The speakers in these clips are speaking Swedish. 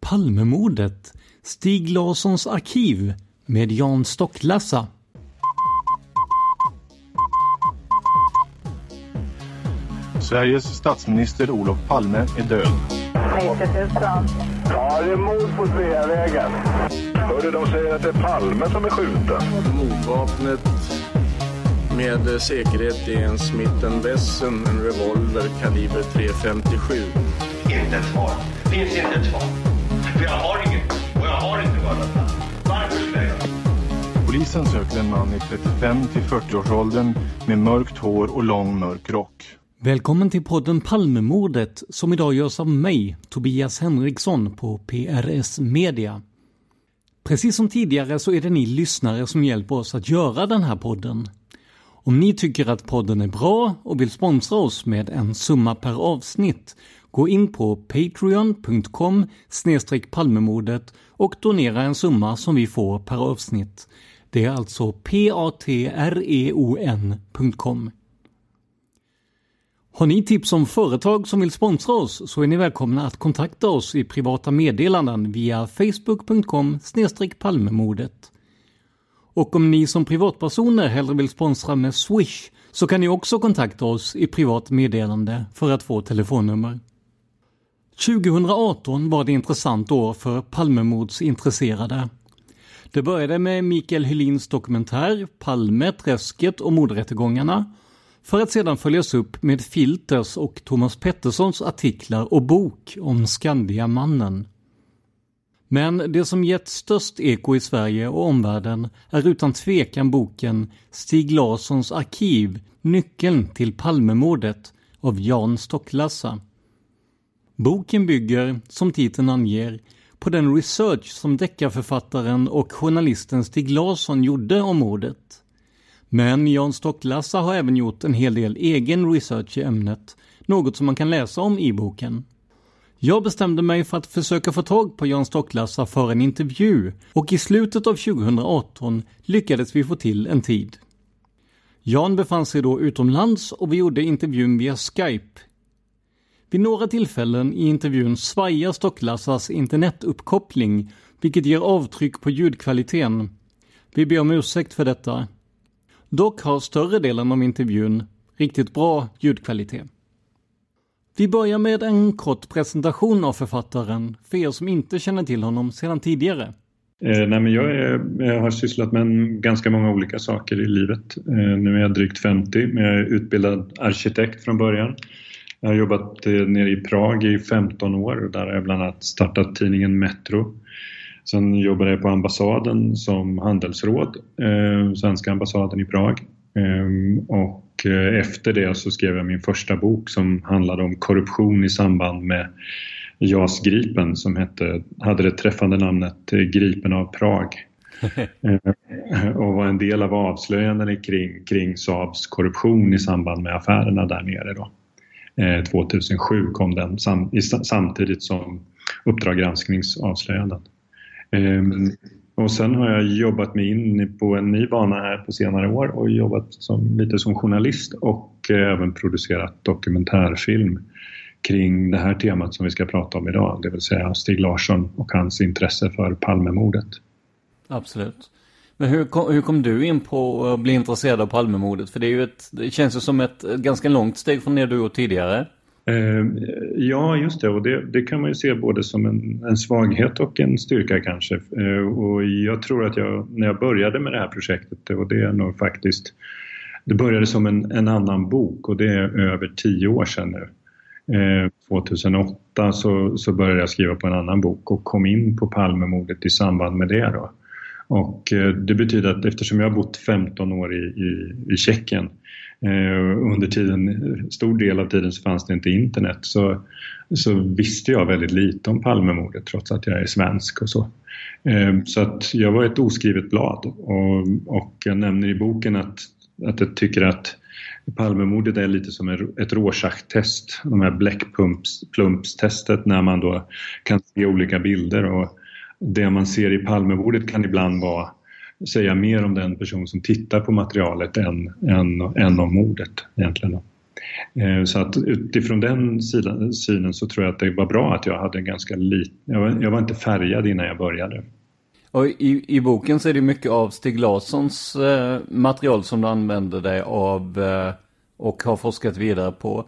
Palmemordet, Stig Larssons arkiv med Jan Stocklassa. Sveriges statsminister Olof Palme är död. 90 000. Ja, det är mord på Sveavägen. Hörde de säger att det är Palme som är skjuten. Mordvapnet med säkerhet är en Smith Wesson, en revolver kaliber .357. Inte ett svar. Finns inte ett svar. För jag har inget och jag har inte mördat Varför skulle jag Polisen söker en man i 35 till 40-årsåldern med mörkt hår och lång mörk rock. Välkommen till podden Palmemordet som idag görs av mig, Tobias Henriksson på PRS Media. Precis som tidigare så är det ni lyssnare som hjälper oss att göra den här podden. Om ni tycker att podden är bra och vill sponsra oss med en summa per avsnitt, gå in på patreon.com palmemordet och donera en summa som vi får per avsnitt. Det är alltså patreon.com. Har ni tips om företag som vill sponsra oss så är ni välkomna att kontakta oss i privata meddelanden via facebook.com palmemordet. Och om ni som privatpersoner hellre vill sponsra med Swish så kan ni också kontakta oss i privat meddelande för att få telefonnummer. 2018 var det intressant år för Palmemordsintresserade. Det började med Mikael Hylins dokumentär Palme, träsket och mordrättegångarna för att sedan följas upp med Filters och Thomas Petterssons artiklar och bok om Skandiamannen. Men det som gett störst eko i Sverige och omvärlden är utan tvekan boken Stig Larssons arkiv Nyckeln till Palmemordet av Jan Stocklassa. Boken bygger, som titeln anger, på den research som deckarförfattaren och journalisten Stig Larsson gjorde om mordet. Men Jan Stocklassa har även gjort en hel del egen research i ämnet, något som man kan läsa om i boken. Jag bestämde mig för att försöka få tag på Jan Stocklassa för en intervju och i slutet av 2018 lyckades vi få till en tid. Jan befann sig då utomlands och vi gjorde intervjun via Skype. Vid några tillfällen i intervjun svajar Stocklassas internetuppkoppling, vilket ger avtryck på ljudkvaliteten. Vi ber om ursäkt för detta. Dock har större delen av intervjun riktigt bra ljudkvalitet. Vi börjar med en kort presentation av författaren för er som inte känner till honom sedan tidigare. Eh, nej, men jag, är, jag, har sysslat med ganska många olika saker i livet. Eh, nu är jag drygt 50 men jag är utbildad arkitekt från början. Jag har jobbat eh, nere i Prag i 15 år och där har jag bland annat startat tidningen Metro. Sen jobbade jag på ambassaden som handelsråd, eh, svenska ambassaden i Prag. Eh, och eh, efter det så skrev jag min första bok som handlade om korruption i samband med JAS Gripen som hette, hade det träffande namnet eh, Gripen av Prag. Och var en del av avslöjandena kring, kring Saabs korruption i samband med affärerna där nere. Då. Eh, 2007 kom den samtidigt som Uppdrag granskningsavslöjanden. Ehm, och sen har jag jobbat mig in på en ny bana här på senare år och jobbat som, lite som journalist och eh, även producerat dokumentärfilm kring det här temat som vi ska prata om idag, det vill säga Stig Larsson och hans intresse för Palmemordet. Absolut. Men hur kom, hur kom du in på att bli intresserad av Palmemordet? För det, är ju ett, det känns ju som ett ganska långt steg från det du gjort tidigare. Eh, ja, just det. Och det, det, kan man ju se både som en, en svaghet och en styrka kanske. Eh, och jag tror att jag, när jag började med det här projektet, och det är nog faktiskt det började som en, en annan bok och det är över tio år sedan nu. Eh, 2008 så, så började jag skriva på en annan bok och kom in på Palmemordet i samband med det. Då. Och eh, det betyder att eftersom jag har bott 15 år i, i, i Tjeckien eh, under tiden, stor del av tiden så fanns det inte internet. Så, så visste jag väldigt lite om Palmemordet trots att jag är svensk och så. Eh, så att jag var ett oskrivet blad. Och, och jag nämner i boken att, att jag tycker att Palmemordet är lite som ett Rorschach-test, de här bläckplumpstestet när man då kan se olika bilder. Och det man ser i Palmemordet kan ibland vara säga mer om den person som tittar på materialet än, än, än om mordet egentligen. Eh, så att utifrån den sidan, synen så tror jag att det var bra att jag hade ganska lite, jag var, jag var inte färgad innan jag började. Och i, i boken så är det mycket av Stig Larssons eh, material som du använder dig av eh, och har forskat vidare på.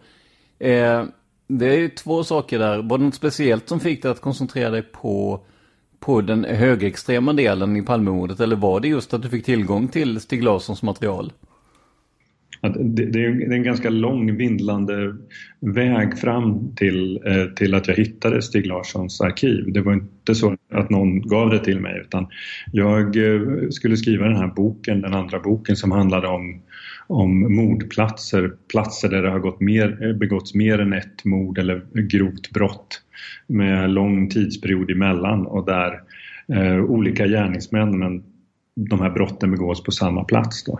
Eh, det är ju två saker där. Var det något speciellt som fick dig att koncentrera dig på, på den högerextrema delen i Palmemordet? Eller var det just att du fick tillgång till Stig Larssons material? det, det, är en ganska lång vindlande väg fram till, eh, till att jag hittade Stig Larssons arkiv. Det var inte så att någon gav det till mig utan jag eh, skulle skriva den här boken, den andra boken som handlade om om mordplatser, platser där det har gått mer, begåtts mer än ett mord eller grovt brott med lång tidsperiod emellan och där eh, olika gärningsmän men de här brotten begås på samma plats. Då.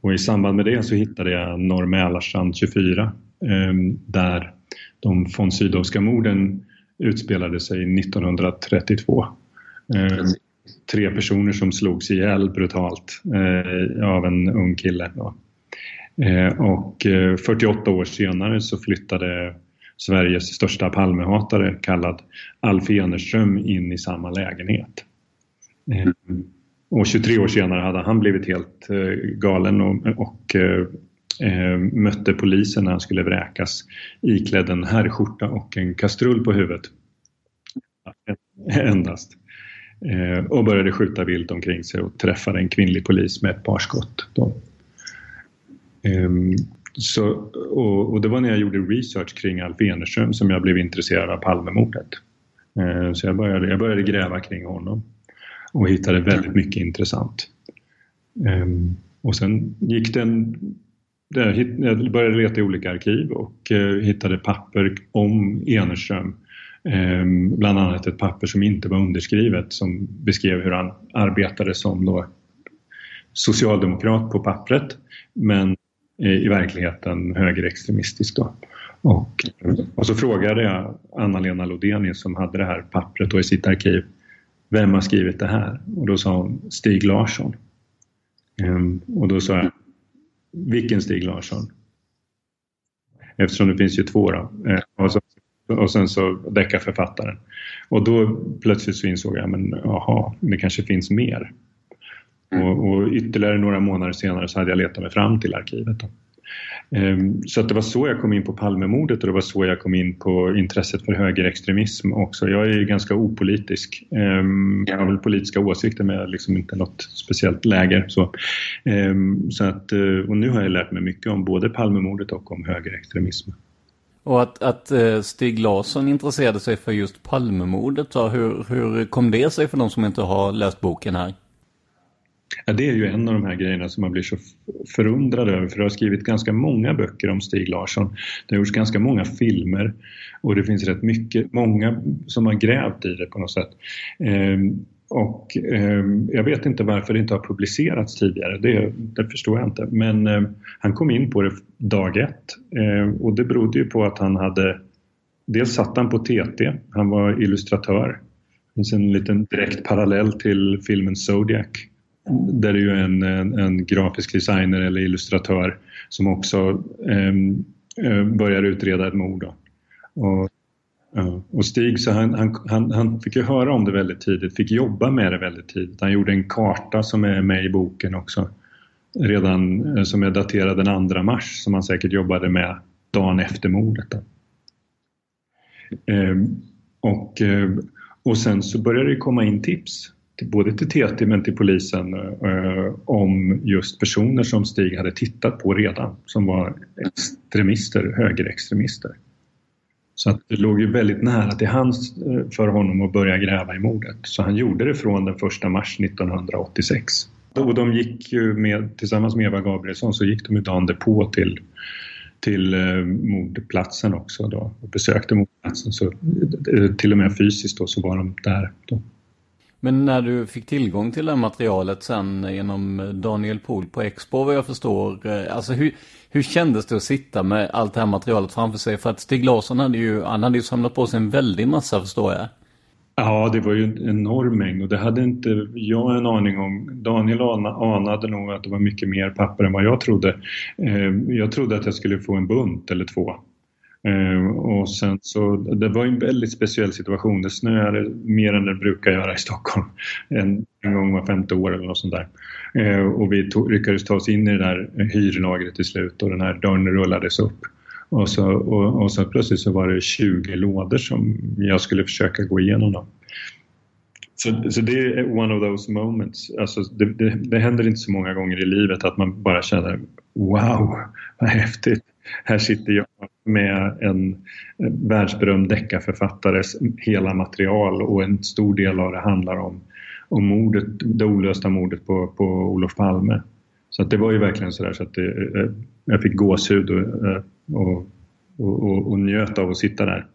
Och i samband med det så hittade jag Norr Mälarstrand 24 eh, där de von Sydowska morden utspelade sig 1932. Eh, tre personer som slogs ihjäl brutalt eh, av en ung kille. Eh, och eh, 48 år senare så flyttade Sveriges största Palmehatare kallad Alf Enerström in i samma lägenhet. Eh, och 23 år senare hade han blivit helt eh, galen och, och eh, eh, mötte polisen när han skulle vräkas iklädd en herrskjorta och en kastrull på huvudet. Endast. Eh, och började skjuta vilt omkring sig och träffade en kvinnlig polis med ett par skott. Eh, så, och, och, det var när jag gjorde research kring Alf Enerström som jag blev intresserad av Palmemordet. Eh, så jag började, jag började gräva kring honom och hittade väldigt mycket intressant. Ehm, och sen gick den jag började leta i olika arkiv och eh, hittade papper om Enerström. Ehm, bland annat ett papper som inte var underskrivet som beskrev hur han arbetade som då socialdemokrat på pappret men eh, i verkligheten högerextremistisk. Då. Och, och så frågade jag Anna-Lena Lodenius som hade det här pappret i sitt arkiv vem har skrivit det här? Och då sa hon Stig Larsson. Ehm, och då sa jag, vilken Stig Larsson? Eftersom det finns ju två då. Eh, och, så, och sen så deckarförfattaren. Och då plötsligt så insåg jag, men jaha, det kanske finns mer. Och, och, ytterligare några månader senare så hade jag letat mig fram till arkivet. Då. Ehm, så att det var så jag kom in på Palmemordet och det var så jag kom in på intresset för högerextremism också. Jag är ju ganska opolitisk. Ehm, jag har väl politiska åsikter men jag har liksom inte något speciellt läger. Så, ehm, så att, eh, och nu har jag lärt mig mycket om både Palmemordet och om högerextremism. Och att, att eh, Stig Larsson intresserade sig för just Palmemordet, hur, hur kom det sig för de som inte har läst boken här? Ja, det är ju en av de här grejerna som man blir så förundrad över för det har skrivit ganska många böcker om Stig Larsson. Det har gjorts ganska många filmer och det finns rätt mycket, många som har grävt i det på något sätt. Ehm, och eh, jag vet inte varför det inte har publicerats tidigare, det, det förstår jag inte. Men eh, han kom in på det dag ett eh, och det berodde ju på att han hade Dels satt han på TT, han var illustratör. Det finns en liten direkt parallell till filmen Zodiac där det är ju en, en, en, grafisk designer eller illustratör som också ehm, eh, börjar utreda ett mord. Och, och Stig så han, han, han, han, fick ju höra om det väldigt tidigt, fick jobba med det väldigt tidigt. Han gjorde en karta som är med i boken också. Redan eh, som är daterad den 2 mars som han säkert jobbade med dagen efter mordet. Ehm, eh, och, och sen så började det komma in tips både till TT men till polisen eh, eh, om just personer som Stig hade tittat på redan som var extremister, högerextremister. Så att det låg ju väldigt nära till hands eh, för honom att börja gräva i mordet. Så han gjorde det från den 1 mars 1986. Och de gick ju med, tillsammans med Eva Gabrielsson så gick de ju dagen därpå till, till eh, mordplatsen också då och besökte mordplatsen. Så, eh, till och med fysiskt då så var de där. Då. Men när du fick tillgång till det här materialet sen genom Daniel Pohl på Expo vad jag förstår. Eh, alltså hur, hur kändes det att sitta med allt det här materialet framför sig? För att Stig Larsson hade ju, han hade ju samlat på sig en väldig massa förstår jag. Ja, det var ju en enorm mängd och det hade inte jag en aning om. Daniel anade nog att det var mycket mer papper än vad jag trodde. Eh, jag trodde att jag skulle få en bunt eller två. Eh, och sen så, det var en väldigt speciell situation. Det snöade mer än det brukar göra i Stockholm. En, en gång var femte år eller något sånt där. Eh, och vi tog, lyckades ta oss in i det där hyrlagret till slut och den här dörren rullades upp. Och så, och, och så plötsligt så var det 20 lådor som jag skulle försöka gå igenom. Dem. Så, så det är one of those moments. Alltså det, det, det händer inte så många gånger i livet att man bara känner Wow, vad häftigt! Här sitter jag med en världsberömd deckarförfattares hela material och en stor del av det handlar om, om mordet, det olösta mordet på, på Olof Palme. Så att det var ju verkligen sådär så att det, eh, jag fick gåshud eh, och, och, och, och, njöt av att sitta där.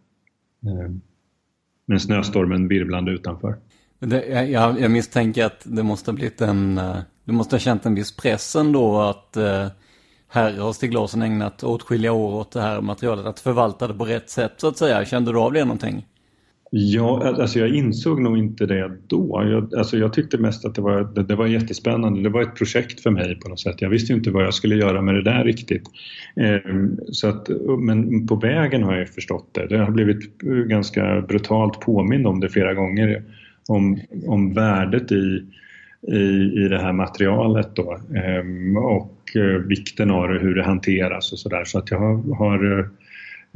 Eh, med snöstormen virvlande utanför. Det, jag, jag misstänker att det måste ha blivit en, du måste ha känt en viss press ändå att här har Stig Larsson ägnat åtskilliga år åt det här materialet, att förvalta det på rätt sätt så att säga. Kände du av det någonting? Ja, alltså jag insåg nog inte det då. Jag, alltså jag tyckte mest att det var, det, det, var jättespännande. Det var ett projekt för mig på något sätt. Jag visste inte vad jag skulle göra med det där riktigt. Eh, så att, men på vägen har jag förstått det. Det har blivit ganska brutalt påmind om det flera gånger. Om, om värdet i i, i det här materialet då ehm, och eh, vikten av det, hur det hanteras och sådär. Så att jag har, eh,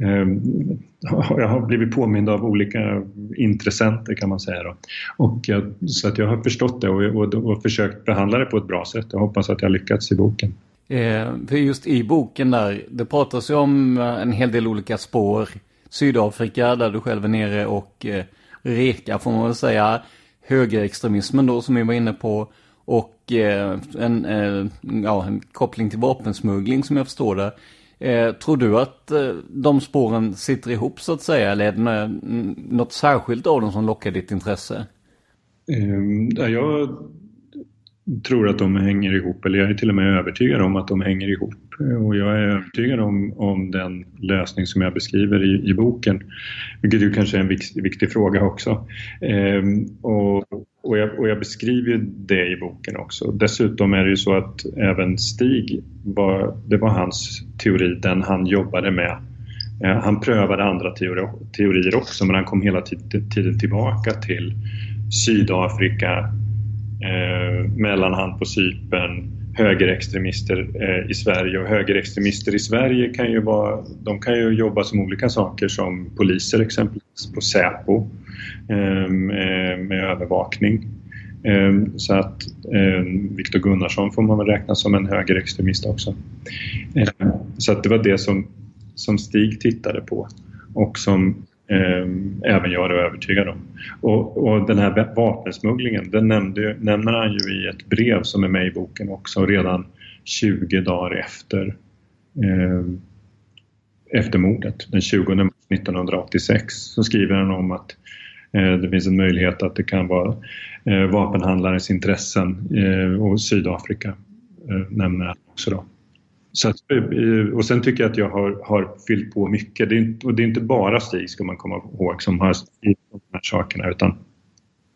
ehm, har jag har blivit påmind av olika intressenter kan man säga. Då. Och jag, så att jag har förstått det och, och, och, försökt behandla det på ett bra sätt. Jag hoppas att jag lyckats i boken. Eh, för just i boken där, det pratas ju om eh, en hel del olika spår. Sydafrika där du själv är nere och eh, Reka får man väl säga högerextremismen då som vi var inne på. Och eh, en, eh, ja, en koppling till vapensmuggling som jag förstår det. Eh, tror du att eh, de spåren sitter ihop så att säga? Eller är det något särskilt av dem som lockar ditt intresse? Um, jag tror att de hänger ihop, eller jag är till och med övertygad om att de hänger ihop. Och jag är övertygad om, om den lösning som jag beskriver i, i boken, vilket ju kanske är en viktig, viktig fråga också. Ehm, och, och, jag, och jag beskriver det i boken också. Dessutom är det ju så att även Stig, var, det var hans teori, den han jobbade med. Eh, han prövade andra teori, teorier också men han kom hela tiden tillbaka till Sydafrika, eh, mellanhand på Cypern, högerextremister eh, i Sverige och högerextremister i Sverige kan ju vara, de kan ju jobba som olika saker som poliser exempelvis på Säpo ehm, eh, med övervakning. Ehm, så att ehm, Viktor Gunnarsson får man väl räkna som en högerextremist också. Så att det var det som, som Stig tittade på och som Ehm, även jag är övertygad om. Och, och den här vapensmugglingen, den nämnde, nämner han ju i ett brev som är med i boken också redan 20 dagar efter, eh, efter mordet, den 20 mars 1986, så skriver han om att eh, Det finns en möjlighet att det kan vara eh, vapenhandlares intressen eh, och Sydafrika nämner han också då. Så att, eh, och sen tycker jag att jag har, har fyllt på mycket. Det är, inte, och det är inte bara Stig, ska man komma ihåg, som har skrivit de här sakerna utan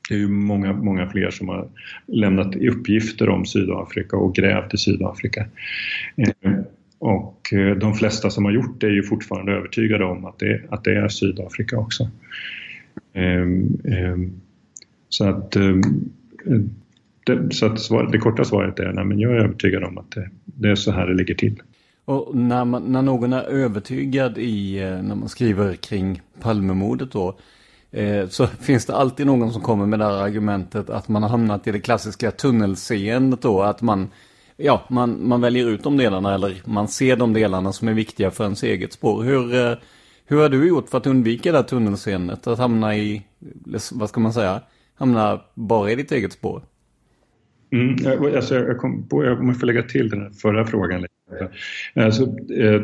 det är ju många, många fler som har lämnat uppgifter om Sydafrika och grävt i Sydafrika. Eh, och eh, de flesta som har gjort det är ju fortfarande övertygade om att det, att det är Sydafrika också. Ehm, ehm, så att, ehm, det, så att svar, det korta svaret är nej, men jag är övertygad om att det, det är så här det ligger till. Och när, man, när någon är övertygad i, eh, när man skriver kring Palmemordet då, Eh, så finns det alltid någon som kommer med det här argumentet att man har hamnat i det klassiska tunnelseendet då. Att man, ja, man, man väljer ut de delarna eller man ser de delarna som är viktiga för ens eget spår. Hur, eh, hur har du gjort för att undvika det här tunnelseendet? Att hamna i, vad ska man säga, hamna bara i ditt eget spår? Mm, alltså jag, kom på, jag måste lägga till den förra frågan. Alltså, eh,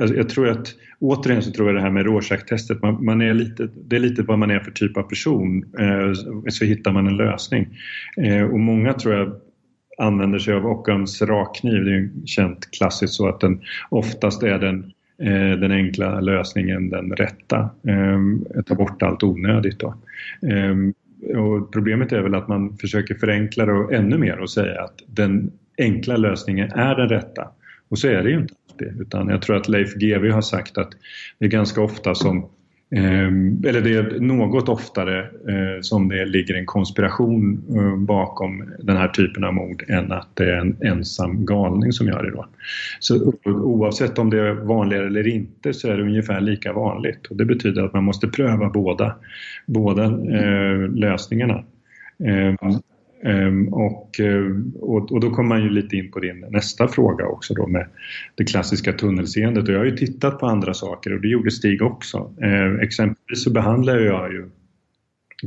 alltså, jag tror att återigen så tror jag det här med Rorschach-testet, man, man, är lite, det är lite vad man är för typ av person eh, så hittar man en lösning. Eh, och många tror jag använder sig av Ockhams rakkniv, det är ju känt klassiskt så att den oftast är den den enkla lösningen den rätta. Ta bort allt onödigt då. Och problemet är väl att man försöker förenkla det ännu mer och säga att den enkla lösningen är den rätta. Och så är det ju inte alltid. Utan jag tror att Leif GW har sagt att det är ganska ofta som Ehm, eller det är något oftare eh, som det ligger en konspiration eh, bakom den här typen av mord än att det är en ensam galning som gör det då. Så oavsett om det är vanligare eller inte så är det ungefär lika vanligt och det betyder att man måste pröva båda, båda eh, lösningarna. Ehm, Ehm, och, eh, och, och, då kommer man ju lite in på din nästa fråga också då med det klassiska tunnelseendet. Och jag har ju tittat på andra saker och det gjorde Stig också. Ehm, exempelvis så behandlar jag ju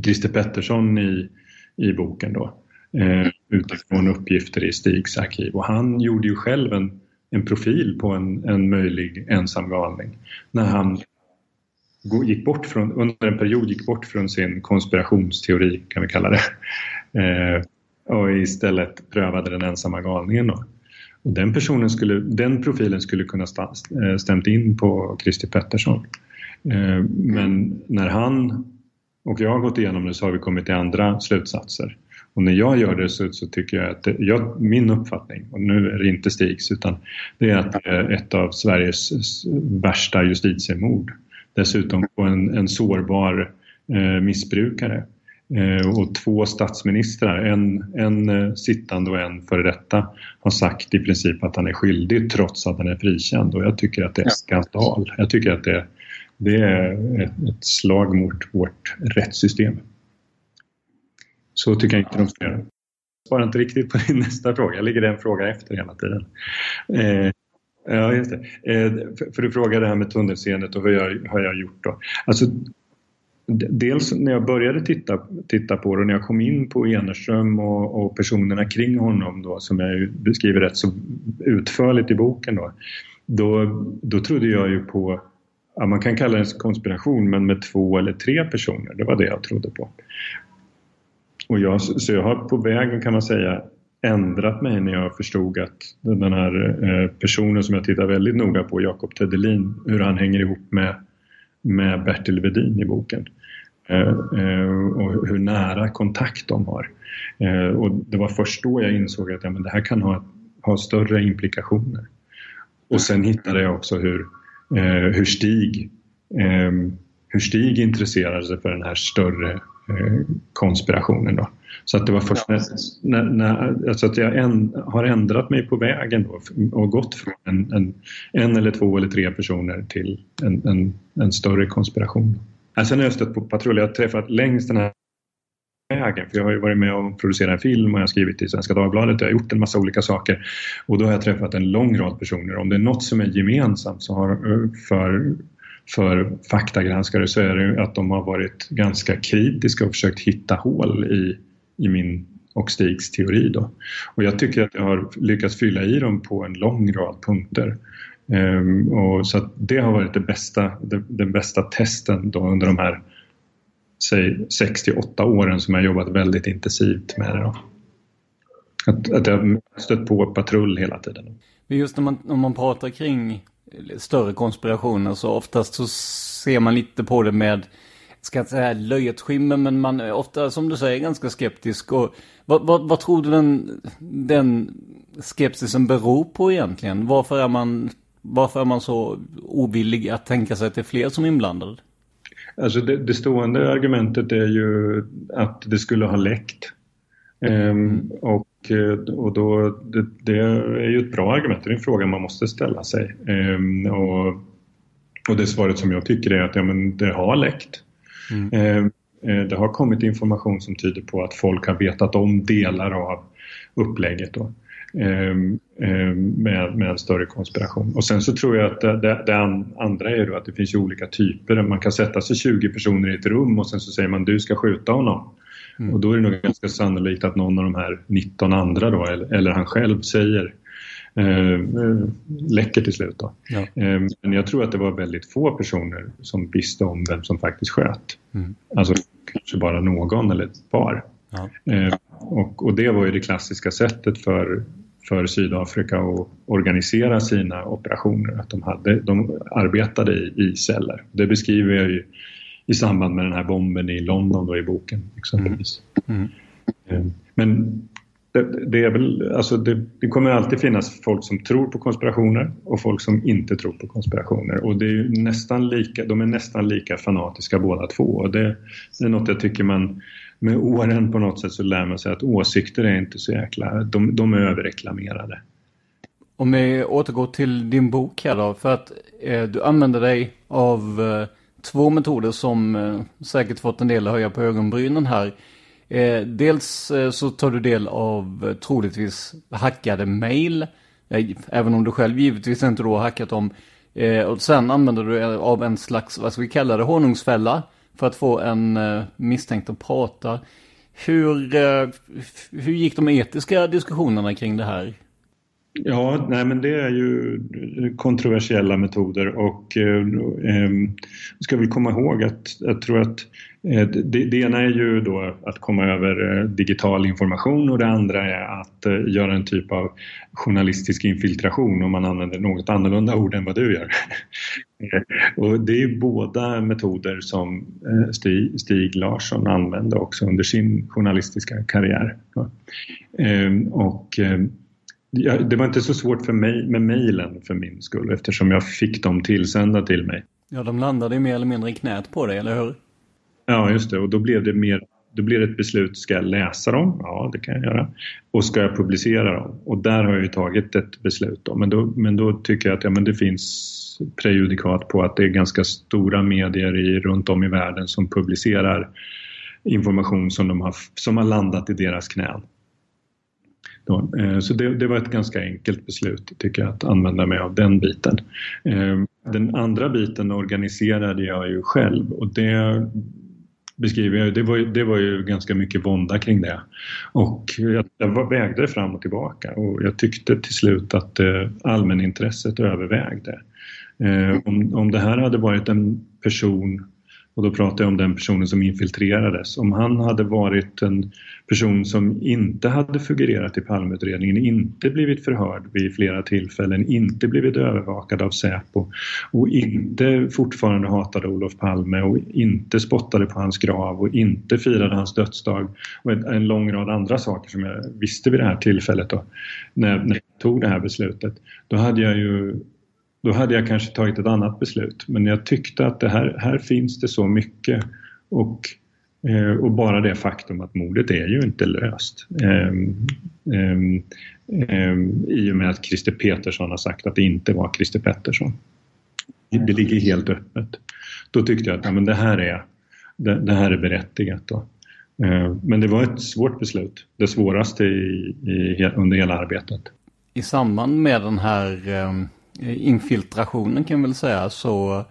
Christer Pettersson i, i boken då. Ehm, utifrån uppgifter i Stigs arkiv. Och han gjorde ju själv en, en profil på en, en möjlig ensam galning när han gick bort från, under en period gick bort från sin konspirationsteori kan vi kalla det. Eh, och istället prövade den ensamma galningen. Då. Och den, personen skulle, den profilen skulle kunna eh, stämt in på Christer Pettersson. Eh, men när han och jag har gått igenom det så har vi kommit till andra slutsatser. Och när jag gör det så, så tycker jag att det, jag, min uppfattning, och nu är det inte Stigs, utan det är att det är ett av Sveriges värsta justitiemord. Dessutom på en, en sårbar eh, missbrukare och två statsministrar, en, en eh, sittande och en före detta, har sagt i princip att han är skyldig trots att han är frikänd och jag tycker att det är skandal. Jag tycker att det, det är ett, slag mot vårt rättssystem. Så tycker jag inte de ska göra. Jag svarar inte riktigt på din nästa fråga, jag ligger en fråga efter hela tiden. Eh, ja, just det. Eh, för, för du frågade det här med tunnelseendet och vad jag, har jag gjort då? Alltså, Dels när jag började titta, titta på det och när jag kom in på Enerström och, och personerna kring honom då som jag beskriver rätt så utförligt i boken då. Då, då trodde jag ju på, ja, man kan kalla det en konspiration men med två eller tre personer, det var det jag trodde på. Och jag, så jag har på vägen kan man säga ändrat mig när jag förstod att den här eh, personen som jag tittar väldigt noga på, Jakob Tedelin, hur han hänger ihop med med Bertil Vedin i boken. Eh, eh, och hur nära kontakt de har. Eh, och det var först då jag insåg att ja, men det här kan ha, ha större implikationer. Och sen hittade jag också hur, eh, hur, Stig, eh, hur Stig intresserade sig för den här större konspirationen. Då. Så att det var först när, när, när alltså att jag en, har ändrat mig på vägen då och gått från en, en, en, eller två eller tre personer till en, en, en större konspiration. Sen har jag stött på patrull. Jag har träffat längs den här vägen. För jag har ju varit med och producerat en film och jag har skrivit i Svenska Dagbladet. Jag har gjort en massa olika saker. Och då har jag träffat en lång rad personer. Om det är något som är gemensamt så har, för, för faktagranskare så är det att de har varit ganska kritiska och försökt hitta hål i, i min och Stigs teori. Då. Och jag tycker att jag har lyckats fylla i dem på en lång rad punkter. Um, och så det har varit det bästa, det, den bästa testen då under de här säg 68 åren som jag jobbat väldigt intensivt med det. Då. Att, att jag stött på patrull hela tiden. Men Just när man, när man pratar kring större konspirationer så oftast så ser man lite på det med, ska inte säga löjets skimmer, men man är ofta som du säger ganska skeptisk. Och vad, vad, vad tror du den, den skepsisen beror på egentligen? Varför är man varför är man så ovillig att tänka sig att det är fler som är inblandade? Alltså det, det stående argumentet är ju att det skulle ha läckt. Ehm, och, och då, det, det, är ju ett bra argument, det är en fråga man måste ställa sig. Ehm, och, och det svaret som jag tycker är att ja, men det har läckt. Mm. Ehm, eh, det har kommit information som tyder på att folk har vetat om delar av upplägget. Då. Ehm, ehm, med, med en större konspiration. Och sen så tror jag att det, det, det andra är då att det finns olika typer. Man kan sätta sig 20 personer i ett rum och sen så säger man du ska skjuta honom. Mm. Och då är det nog ganska sannolikt att någon av de här 19 andra då, eller, eller han själv säger eh, läcker till slut. Ja. Eh, men jag tror att det var väldigt få personer som visste om vem som faktiskt sköt. Mm. Alltså kanske bara någon eller ett par. Ja. Eh, och, och, det var ju det klassiska sättet för för Sydafrika att organisera sina operationer. Att de, hade, de arbetade i, i celler. Det beskriver jag ju i samband med den här bomben i London då i boken exempelvis. Mm. Mm. Men det, det, är väl, alltså det, det, kommer alltid finnas folk som tror på konspirationer och folk som inte tror på konspirationer. Och det är nästan lika, de är nästan lika fanatiska båda två. Och det, det är något jag tycker man med åren på något sätt så lär man sig att åsikter är inte så jäkla, de, de är överreklamerade. Om vi återgår till din bok här då, för att eh, du använder dig av eh, två metoder som eh, säkert fått en del att höja på ögonbrynen här. Eh, dels eh, så tar du del av eh, troligtvis hackade mail, eh, även om du själv givetvis inte då har hackat dem. Eh, och sen använder du av en slags, vad ska vi kalla det, honungsfälla för att få en eh, misstänkt att prata. Hur, eh, hur gick de etiska diskussionerna kring det här? Ja, nej men det är ju kontroversiella metoder och eh, eh, ska vi komma ihåg att jag tror att Eh, det, det, ena är ju då att komma över eh, digital information och det andra är att eh, göra en typ av journalistisk infiltration om man använder något annorlunda ord än vad du gör. och det är båda metoder som Stig, Stig Larsson använde också under sin journalistiska karriär. Ehm, och ehm, det var inte så svårt för mig med mejlen för min skull eftersom jag fick dem tillsända till mig. Ja, de landade ju mer eller mindre i knät på dig, eller hur? Ja, just det. Och då blev det mer då blir det ett beslut, ska jag läsa dem? Ja, det kan jag göra. Och ska jag publicera dem? Och där har jag ju tagit ett beslut. Då. Men, då, men då tycker jag att ja, men det finns prejudikat på att det är ganska stora medier i, runt om i världen som publicerar information som, de har, som har landat i deras knän. Då. Eh, så det, det, var ett ganska enkelt beslut tycker jag att använda mig av den biten. Eh, den andra biten organiserade jag ju själv och det beskriver jag, det var, det var ju ganska mycket vånda kring det. Och jag, jag vägde fram och tillbaka och jag tyckte till slut att eh, allmänintresset övervägde. Eh, om, om det här hade varit en person och då pratar jag om den personen som infiltrerades. Om han hade varit en person som inte hade figurerat i Palmeutredningen, inte blivit förhörd vid flera tillfällen, inte blivit övervakad av Säpo och inte fortfarande hatade Olof Palme och inte spottade på hans grav och inte firade hans dödsdag och en lång rad andra saker som jag visste vid det här tillfället då, när, när jag tog det här beslutet. Då hade jag ju då hade jag kanske tagit ett annat beslut. Men jag tyckte att det här, här finns det så mycket och, eh, och bara det faktum att mordet är ju inte löst. Eh, eh, I och med att Christer Petersson har sagt att det inte var Christer Pettersson. Det ligger helt öppet. Då tyckte jag att ja, men det, här är, det, det här är berättigat. Då. Eh, men det var ett svårt beslut. Det svåraste i, i, under hela arbetet. I samband med den här ehm, Eh, infiltrationen kan man väl säga så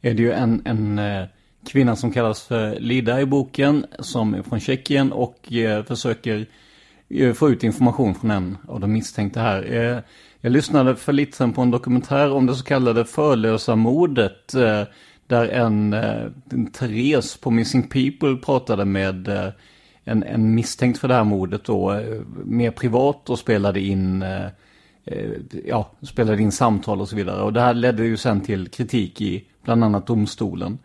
är det ju en, en eh, kvinna som kallas för Lida i boken som är från Tjeckien och eh, försöker få ut information från en av de misstänkta här. Jag lyssnade för lite sedan på en dokumentär om det så kallade förlösa mordet där en, en Therese på Missing People pratade med en, en misstänkt för det här mordet då mer privat och spelade in Eh, ja, spelade in samtal och så vidare. Och det här ledde ju sen till kritik i bland annat domstolen.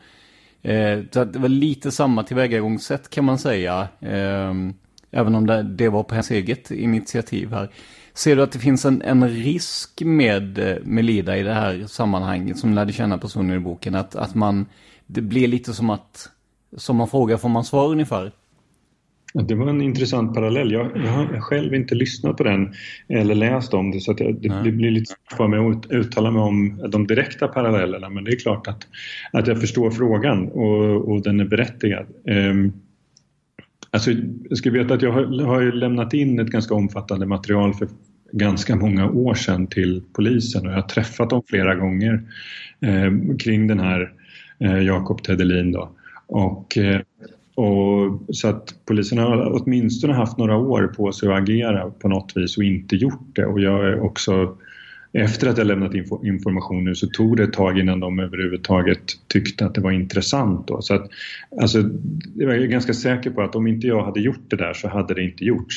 Eh, så det var lite samma tillvägagångssätt kan man säga. Eh, även om det, det, var på hennes eget initiativ här. Ser du att det finns en, en risk med Melida i det här sammanhanget som lärde känna personen i boken? Att, att man, det blir lite som att, som man frågar får man svar ungefär? Det var en intressant parallell. Jag, jag har själv inte lyssnat på den eller läst om det så att jag, det, det, blir lite svårt för mig att uttala mig om de direkta parallellerna men det är klart att, att jag förstår frågan och, och den är berättigad. Um, alltså, jag ska veta att jag har, har lämnat in ett ganska omfattande material för ganska många år sedan till polisen och jag har träffat dem flera gånger eh, kring den här eh, Jakob Tedelin då. Och eh, och, så att polisen har åtminstone haft några år på sig att agera på något vis och inte gjort det. Och jag är också, efter att jag lämnat info, information nu så tog det ett tag innan de överhuvudtaget tyckte att det var intressant. Då. Så att, alltså, jag är ganska säker på att om inte jag hade gjort det där så hade det inte gjorts.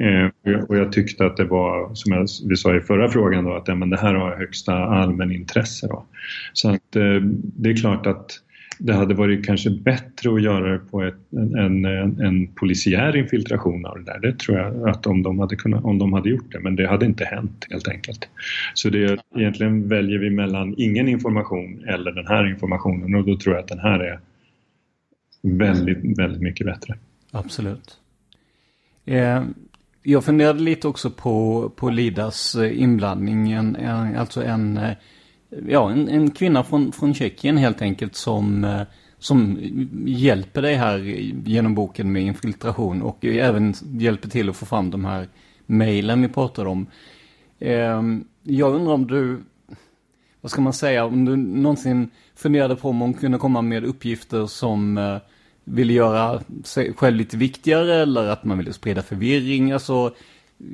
Eh, och jag tyckte att det var, som jag, vi sa i förra frågan, då, att ja, men det här har högsta allmänintresse. Då. Så att, eh, det är klart att det hade varit kanske bättre att göra det på ett, en, en, en polisiär infiltration av det där. Det tror jag att om de, hade kunnat, om de hade gjort det, men det hade inte hänt helt enkelt. Så det, egentligen väljer vi mellan ingen information eller den här informationen och då tror jag att den här är väldigt, väldigt mycket bättre. Absolut. Eh, jag funderade lite också på, på Lidas eh, inblandning, en, en, alltså en eh, ja, en, en kvinna från, från Tjeckien helt enkelt som, eh, som hjälper dig här genom boken med infiltration och även hjälper till att få fram de här mejlen vi pratade om. Ehm, jag undrar om du, vad ska man säga, om du någonsin funderade på om hon kunde komma med uppgifter som eh, ville göra sig själv lite viktigare eller att man ville sprida förvirring. Alltså,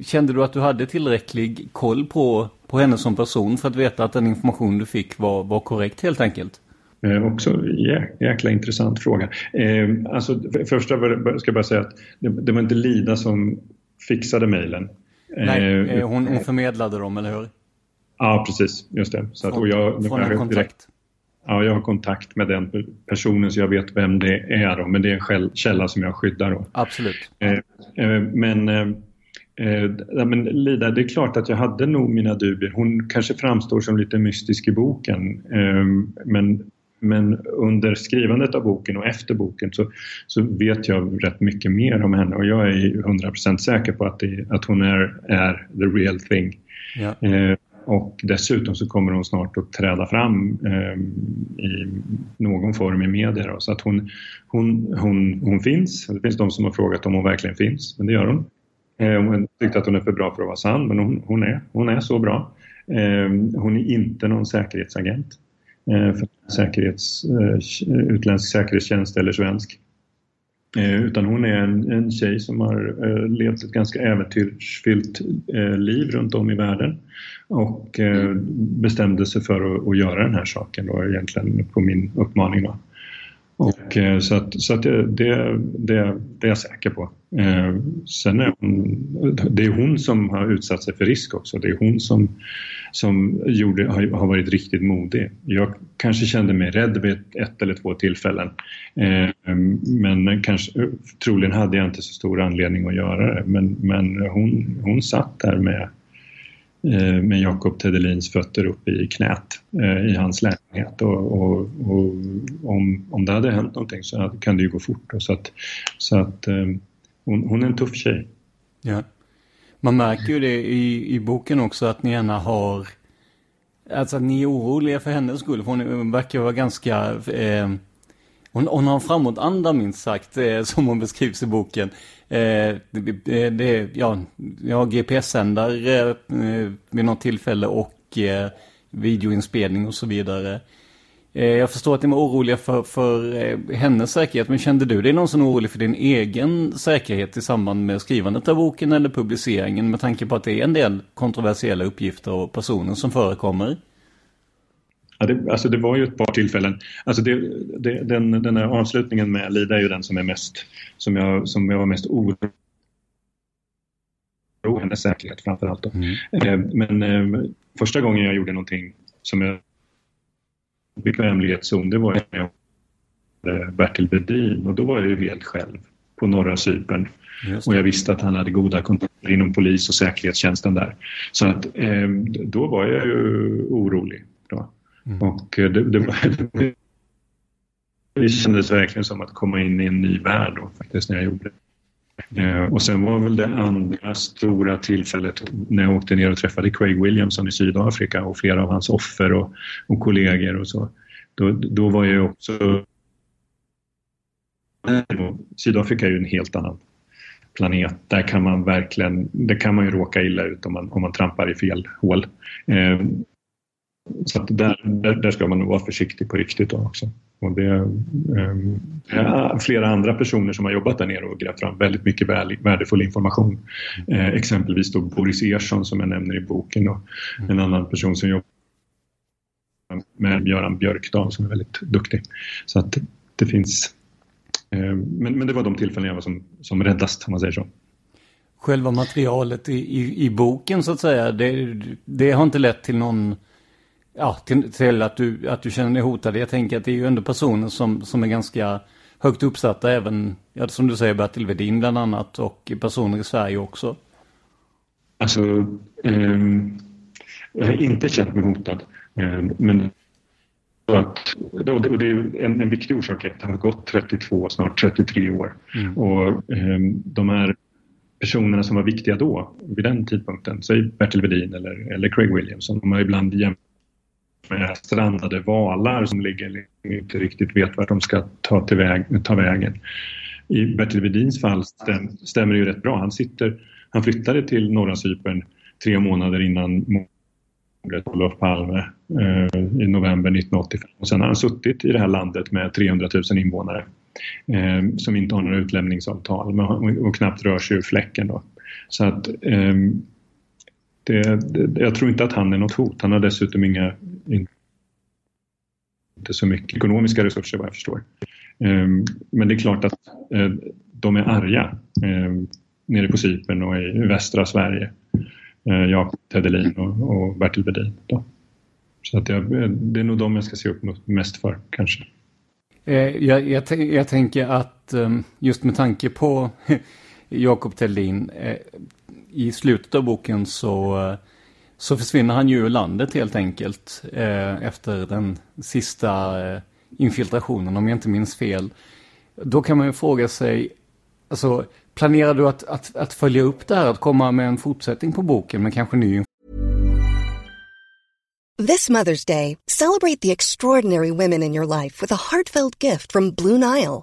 kände du att du hade tillräcklig koll på på henne som person för att veta att den information du fick var, var korrekt helt enkelt? Eh, också jä, jäkla intressant fråga. Eh, alltså, för, första ska jag bara säga att det, det var inte Lida som fixade mejlen. Nej, eh, eh hon, hon förmedlade dem, eller hur? Ja, precis. Just det. Så att, från, jag, från en kontakt? Direkt, ja, jag har kontakt med den personen så jag vet vem det är. Då, men det är en källa som jag skyddar. Då. Absolut. Eh, eh, men men Lida, det är klart att jag hade nog mina dubier. Hon kanske framstår som lite mystisk i boken eh, men, men under skrivandet av boken och efter boken så, så vet jag rätt mycket mer om henne och jag är 100% säker på att, det, att hon är, är the real thing. Ja. Eh, och dessutom så kommer hon snart att träda fram eh, i någon form i media. Då. Så att hon, hon, hon, hon finns. Det finns de som har frågat om hon verkligen finns, men det gör hon. Eh, hon tyckte att hon är för bra för att vara sann, men hon, hon, är, hon är så bra. Eh, hon är inte någon säkerhetsagent eh, för säkerhets, utländsk säkerhetstjänst eller svensk. Utan hon är en, en tjej som har levt ett ganska äventyrsfyllt liv runt om i världen och bestämde sig för att, att göra den här saken då egentligen på min uppmaning. Då. Och, så att, så att det, det, det, det är jag säker på. Eh, sen är hon, det är hon som har utsatt sig för risk också. Det är hon som, som gjorde, har, har varit riktigt modig. Jag kanske kände mig rädd vid ett, eller två tillfällen. Eh, men kanske, troligen hade jag inte så stor anledning att göra det. Men, men hon, hon satt där med Eh, med Jakob Tedelins fötter uppe i knät eh, i hans lägenhet. Och, och, och, om, om det hade hänt någonting så kan det ju gå fort. Så att, så att eh, hon, hon är en tuff tjej. Ja. Man märker ju det i, i boken också att ni gärna har Alltså att ni är oroliga för hennes skull. För hon verkar vara ganska eh, hon, hon har en framåtanda minst sagt, eh, som hon beskrivs i boken. Eh, det, det, ja, jag har GPS-sändare eh, vid något tillfälle och eh, videoinspelning och så vidare. Eh, jag förstår att ni var oroliga för, för eh, hennes säkerhet, men kände du dig någonsin orolig för din egen säkerhet i samband med skrivandet av boken eller publiceringen med tanke på att det är en del kontroversiella uppgifter och personer som förekommer? Ja, det, alltså det var ju ett par tillfällen. Alltså det, det, den, den här avslutningen med Lida är ju den som är mest, som jag, som jag var mest orolig hennes säkerhet framförallt. Då. Mm. Eh, men första gången jag gjorde någonting som jag bekvämlighetszon, det var jag Bertil Bedin och då var jag ju helt själv på norra Cypern. Och jag visste att han hade goda kontakter inom polis och säkerhetstjänsten där. Så att eh, då var jag ju orolig. Då. Mm. Och eh, det, det, var, det kändes verkligen som att komma in i en ny värld då, faktiskt när jag gjorde det. Eh, och sen var väl det andra stora tillfället när jag åkte ner och träffade Craig Williamson i Sydafrika och flera av hans offer och, och kollegor och så. Då, då var jag också... Sydafrika är ju en helt annan planet. Där kan man verkligen, där kan man ju råka illa ut om man, om man trampar i fel hål. Eh, så där, där, där, ska man nog vara försiktig på riktigt också. Och det eh, flera andra personer som har jobbat där nere och grävt fram väldigt mycket värdefull information. Eh, exempelvis då Boris Ersson som jag nämner i boken och en annan person som jobbar med Göran Björkdal som är väldigt duktig. Så att det finns Eh, men, men det var de tillfällen jag var som, som räddast om man säger så. Själva materialet i, i, i boken så att säga, det, det, har inte lett till någon, ja, till, till, att, du, att du känner dig hotad. Jag tänker att det är ju ändå personer som, som är ganska högt uppsatta även, ja, som du säger, Bertil Vedin bland annat och personer i Sverige också. Alltså, eh, jag har inte känt mig hotad. Eh, men att, och det är en, en viktig orsak är att han har gått 32, snart 33 år. Mm. Och eh, de här personerna som var viktiga då, vid den tidpunkten, säg Bertil Vedin eller, eller Craig Williamson, de har ibland jämfört med strandade valar som ligger inte riktigt vet vart de ska ta, till väg, ta vägen. I Bertil Vedins fall stäm, stämmer det ju rätt bra. Han, sitter, han flyttade till norra Cypern tre månader innan mordet på Olof Palme eh, i november 1985. Och sen har han suttit i det här landet med 300 000 invånare eh, som inte har några utlämningsavtal och, och, knappt rör sig ur fläcken. Då. Så att eh, det, det, jag tror inte att han är något hot. Han har dessutom inga, inte så mycket ekonomiska resurser vad jag förstår. Ehm, men det är klart att eh, de är arga ehm, nere på Cypern och i västra Sverige Jag, Jakob Tedelin och, och Bertil Bedin. Då. Så att jag, eh, det är nog de jag ska se upp mest för kanske. Jag, jag, jag, tänker att ehm, just med tanke på Jakob Tellin i slutet av boken så, så försvinner han ju ur landet helt enkelt eh, efter den sista eh, infiltrationen om jag inte minns fel. Då kan man ju fråga sig, alltså Planerar du att, att, att följa upp det här, att komma med en fortsättning på boken med kanske ny This Mother's Day, celebrate the extraordinary women in your life with a heartfelt gift from Blue Nile.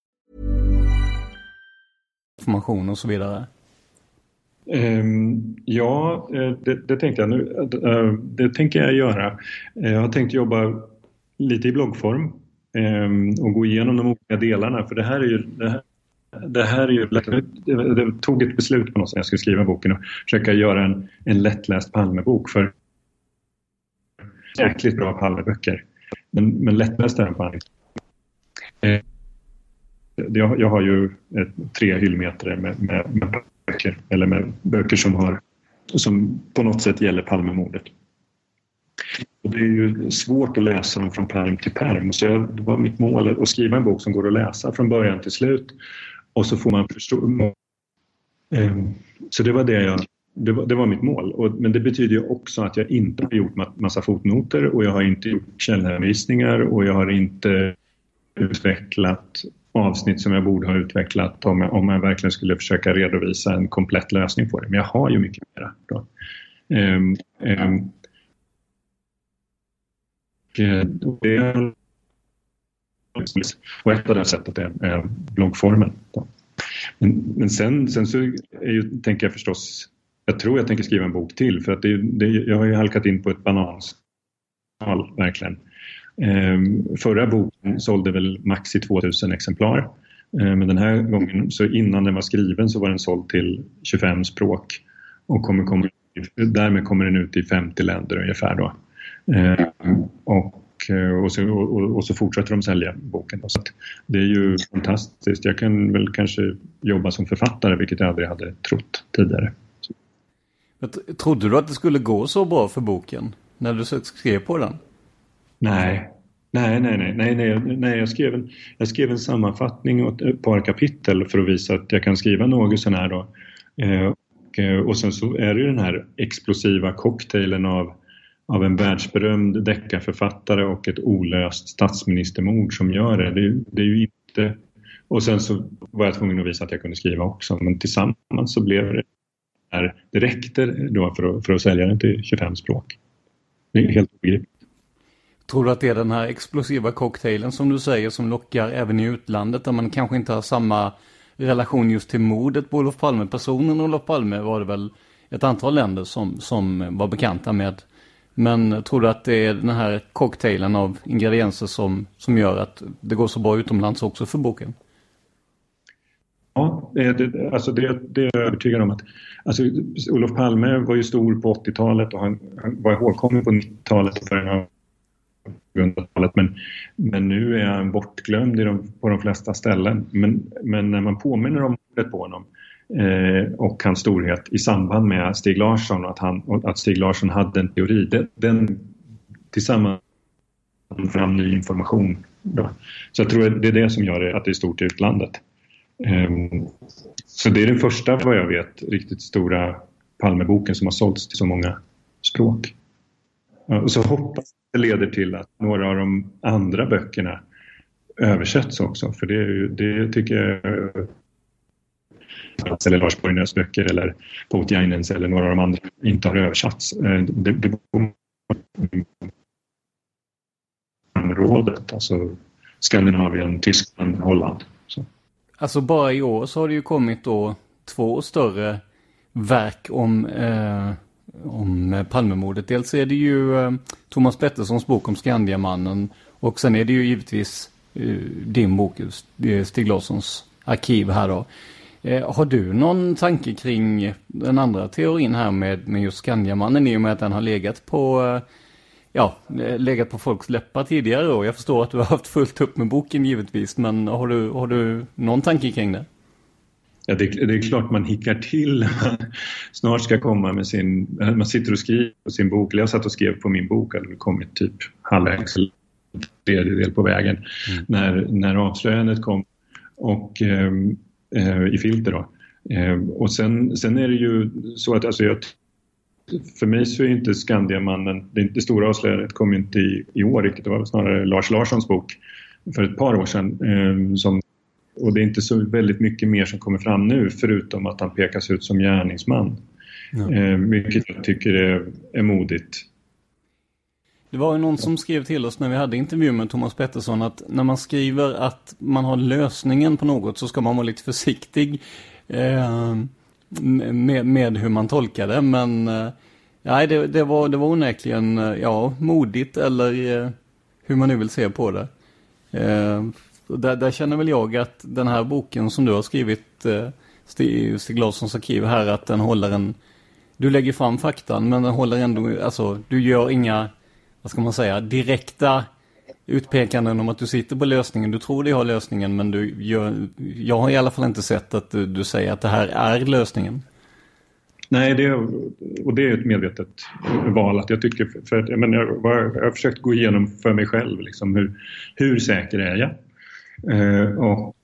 Information och så vidare. Ehm, ja, eh, det, det, tänkte jag nu. Eh, det tänker jag göra. Eh, jag har tänkt jobba lite i bloggform ehm, och gå igenom de olika delarna för det här är ju det här, det här är ju, det tog ett beslut på något sätt när jag skulle skriva boken och försöka göra en, en lättläst Palmebok för jäkligt bra Palmeböcker. Men, men lättläst är den på jag, jag har ju ett, tre hyllmeter med, med, med, böcker, eller med böcker som, har, som på något sätt gäller Palmemordet. Och det är ju svårt att läsa dem från perm till perm. Så jag, det var mitt mål att skriva en bok som går att läsa från början till slut och så får man förstå. Ehm, så det var det jag det var, det var mitt mål. Och, men det betyder ju också att jag inte har gjort massa fotnoter och jag har inte gjort källhänvisningar och jag har inte utvecklat avsnitt som jag borde ha utvecklat om jag, om jag verkligen skulle försöka redovisa en komplett lösning på det. Men jag har ju mycket mera. Då. Um, um, och, eh, det, och ett av de sättet är, är bloggformen. Då. Men, men sen, sen så ju, tänker jag förstås, jag tror jag tänker skriva en bok till för att det, det, jag har ju halkat in på ett bananskal verkligen. Ehm, förra boken sålde väl max i 2000 exemplar. Ehm, men den här gången, så innan den var skriven så var den såld till 25 språk. Och kommer, kommer, därmed kommer den ut i 50 länder ungefär då. Ehm, och och så, och, och så, fortsätter de sälja boken. Så det är ju fantastiskt. Jag kan väl kanske jobba som författare, vilket jag aldrig hade trott tidigare. Trodde du att det skulle gå så bra för boken när du skrev på den? Nej, nej, nej, nej, nej, nej, nej. Jag, skrev en, jag skrev en sammanfattning och ett par kapitel för att visa att jag kan skriva något sån här då. Eh, och, eh, och sen så är det ju den här explosiva cocktailen av, av en världsberömd deckarförfattare och ett olöst statsministermord som gör det. Det, det är ju inte... Och sen så var jag tvungen att visa att jag kunde skriva också, men tillsammans så blev det här, det räckte då för att, för att sälja den till 25 språk. Det är helt obegripligt. Tror du att det är den här explosiva cocktailen som du säger som lockar även i utlandet där man kanske inte har samma relation just till mordet på Olof Palme? Personen Olof Palme var det väl ett antal länder som, som var bekanta med. Men tror du att det är den här cocktailen av ingredienser som, som gör att det går så bra utomlands också för boken? Ja, det, alltså det, det är jag övertygad om. att alltså, Olof Palme var ju stor på 80-talet och han, han var ihågkommen på 90-talet och början av 2000-talet men, men nu är han bortglömd i de, på de flesta ställen. Men, men när man påminner om mordet på honom eh, och hans storhet i samband med Stig Larsson och att, han, och att Stig Larsson hade en teori, den, den tillsammans fram ny information. Då. Så jag tror det är det som gör det, att det är stort i utlandet. Ehm, så det är den första, vad jag vet, riktigt stora Palmeboken som har sålts till så många språk. Och så hoppas det leder till att några av de andra böckerna översätts också. För det, det tycker jag eller Lars Borgnäs böcker eller Potjainens eller några av de andra inte har översatts. Eh, det, det området, alltså Skandinavien, Tyskland, Holland. Så. Alltså bara i år så har det ju kommit då två större verk om eh, om eh, Palmemordet. Dels är det ju eh, Thomas Petterssons bok om Skandiamannen och sen är det ju givetvis eh, din bok, Stig Larssons arkiv här då. Har du någon tanke kring den andra teorin här med, med just Skandiamannen i och med att den har legat på ja, legat på folks läppar tidigare och jag förstår att du har haft fullt upp med boken givetvis men har du, har du någon tanke kring det? Ja, det, det, är klart man hickar till snart ska komma med sin... Man sitter och skriver på sin bok. Jag satt och skrev på min bok, hade kommit typ halvvägs eller tredjedel på vägen mm. när, när avslöjandet kom och, ehm, eh, i filter. Då. Eh, och sen, sen är det ju så att alltså jag, för mig så är inte Skandiamannen, det, det stora avslöjandet kom inte i, i år riktigt, det var snarare Lars Larssons bok för ett par år sedan. Eh, som, och det är inte så väldigt mycket mer som kommer fram nu förutom att han pekas ut som gärningsman. Ja. Eh, vilket jag tycker är, är modigt. Det var ju någon som skrev till oss när vi hade intervju med Thomas Pettersson att när man skriver att man har lösningen på något så ska man vara lite försiktig eh, med, med hur man tolkar det. Men eh, nej, det, det, var, det var onekligen ja, modigt eller eh, hur man nu vill se på det. Där, där, känner väl jag att den här boken som du har skrivit, eh, Stig, Stig Larssons arkiv här, att den håller en... Du lägger fram faktan men den håller ändå, alltså du gör inga, vad ska man säga, direkta utpekanden om att du sitter på lösningen. Du tror dig ha lösningen men du gör, jag har i alla fall inte sett att du, du säger att det här är lösningen. Nej, det, och det är ett medvetet val. Att jag, tycker, för, jag, men jag, jag har försökt gå igenom för mig själv liksom, hur, hur säker är jag? Eh, och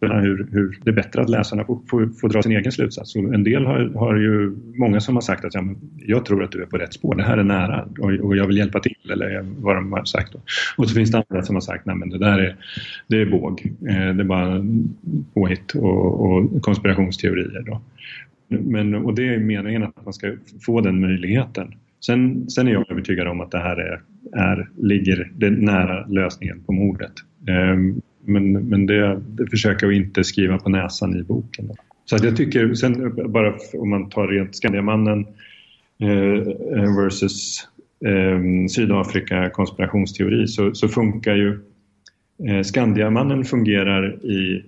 hur, hur det är bättre att läsarna får, får, får dra sin egen slutsats. Och en del har, har ju, många som har sagt att ja, jag tror att du är på rätt spår, det här är nära och, och jag vill hjälpa till eller vad de har sagt. Då. Och så finns det andra som har sagt nej men det där är, det är båg, eh, det är bara påhitt och, och konspirationsteorier. Då. Men, och det är meningen att man ska få den möjligheten. Sen, sen är jag övertygad om att det här är, är, ligger det nära lösningen på mordet. Um, men, men det, det försöker jag inte skriva på näsan i boken. Så att jag tycker, sen bara om man tar rent Skandiamannen eh, eh, versus eh, Sydafrika konspirationsteori så, så funkar ju eh, Skandiamannen fungerar i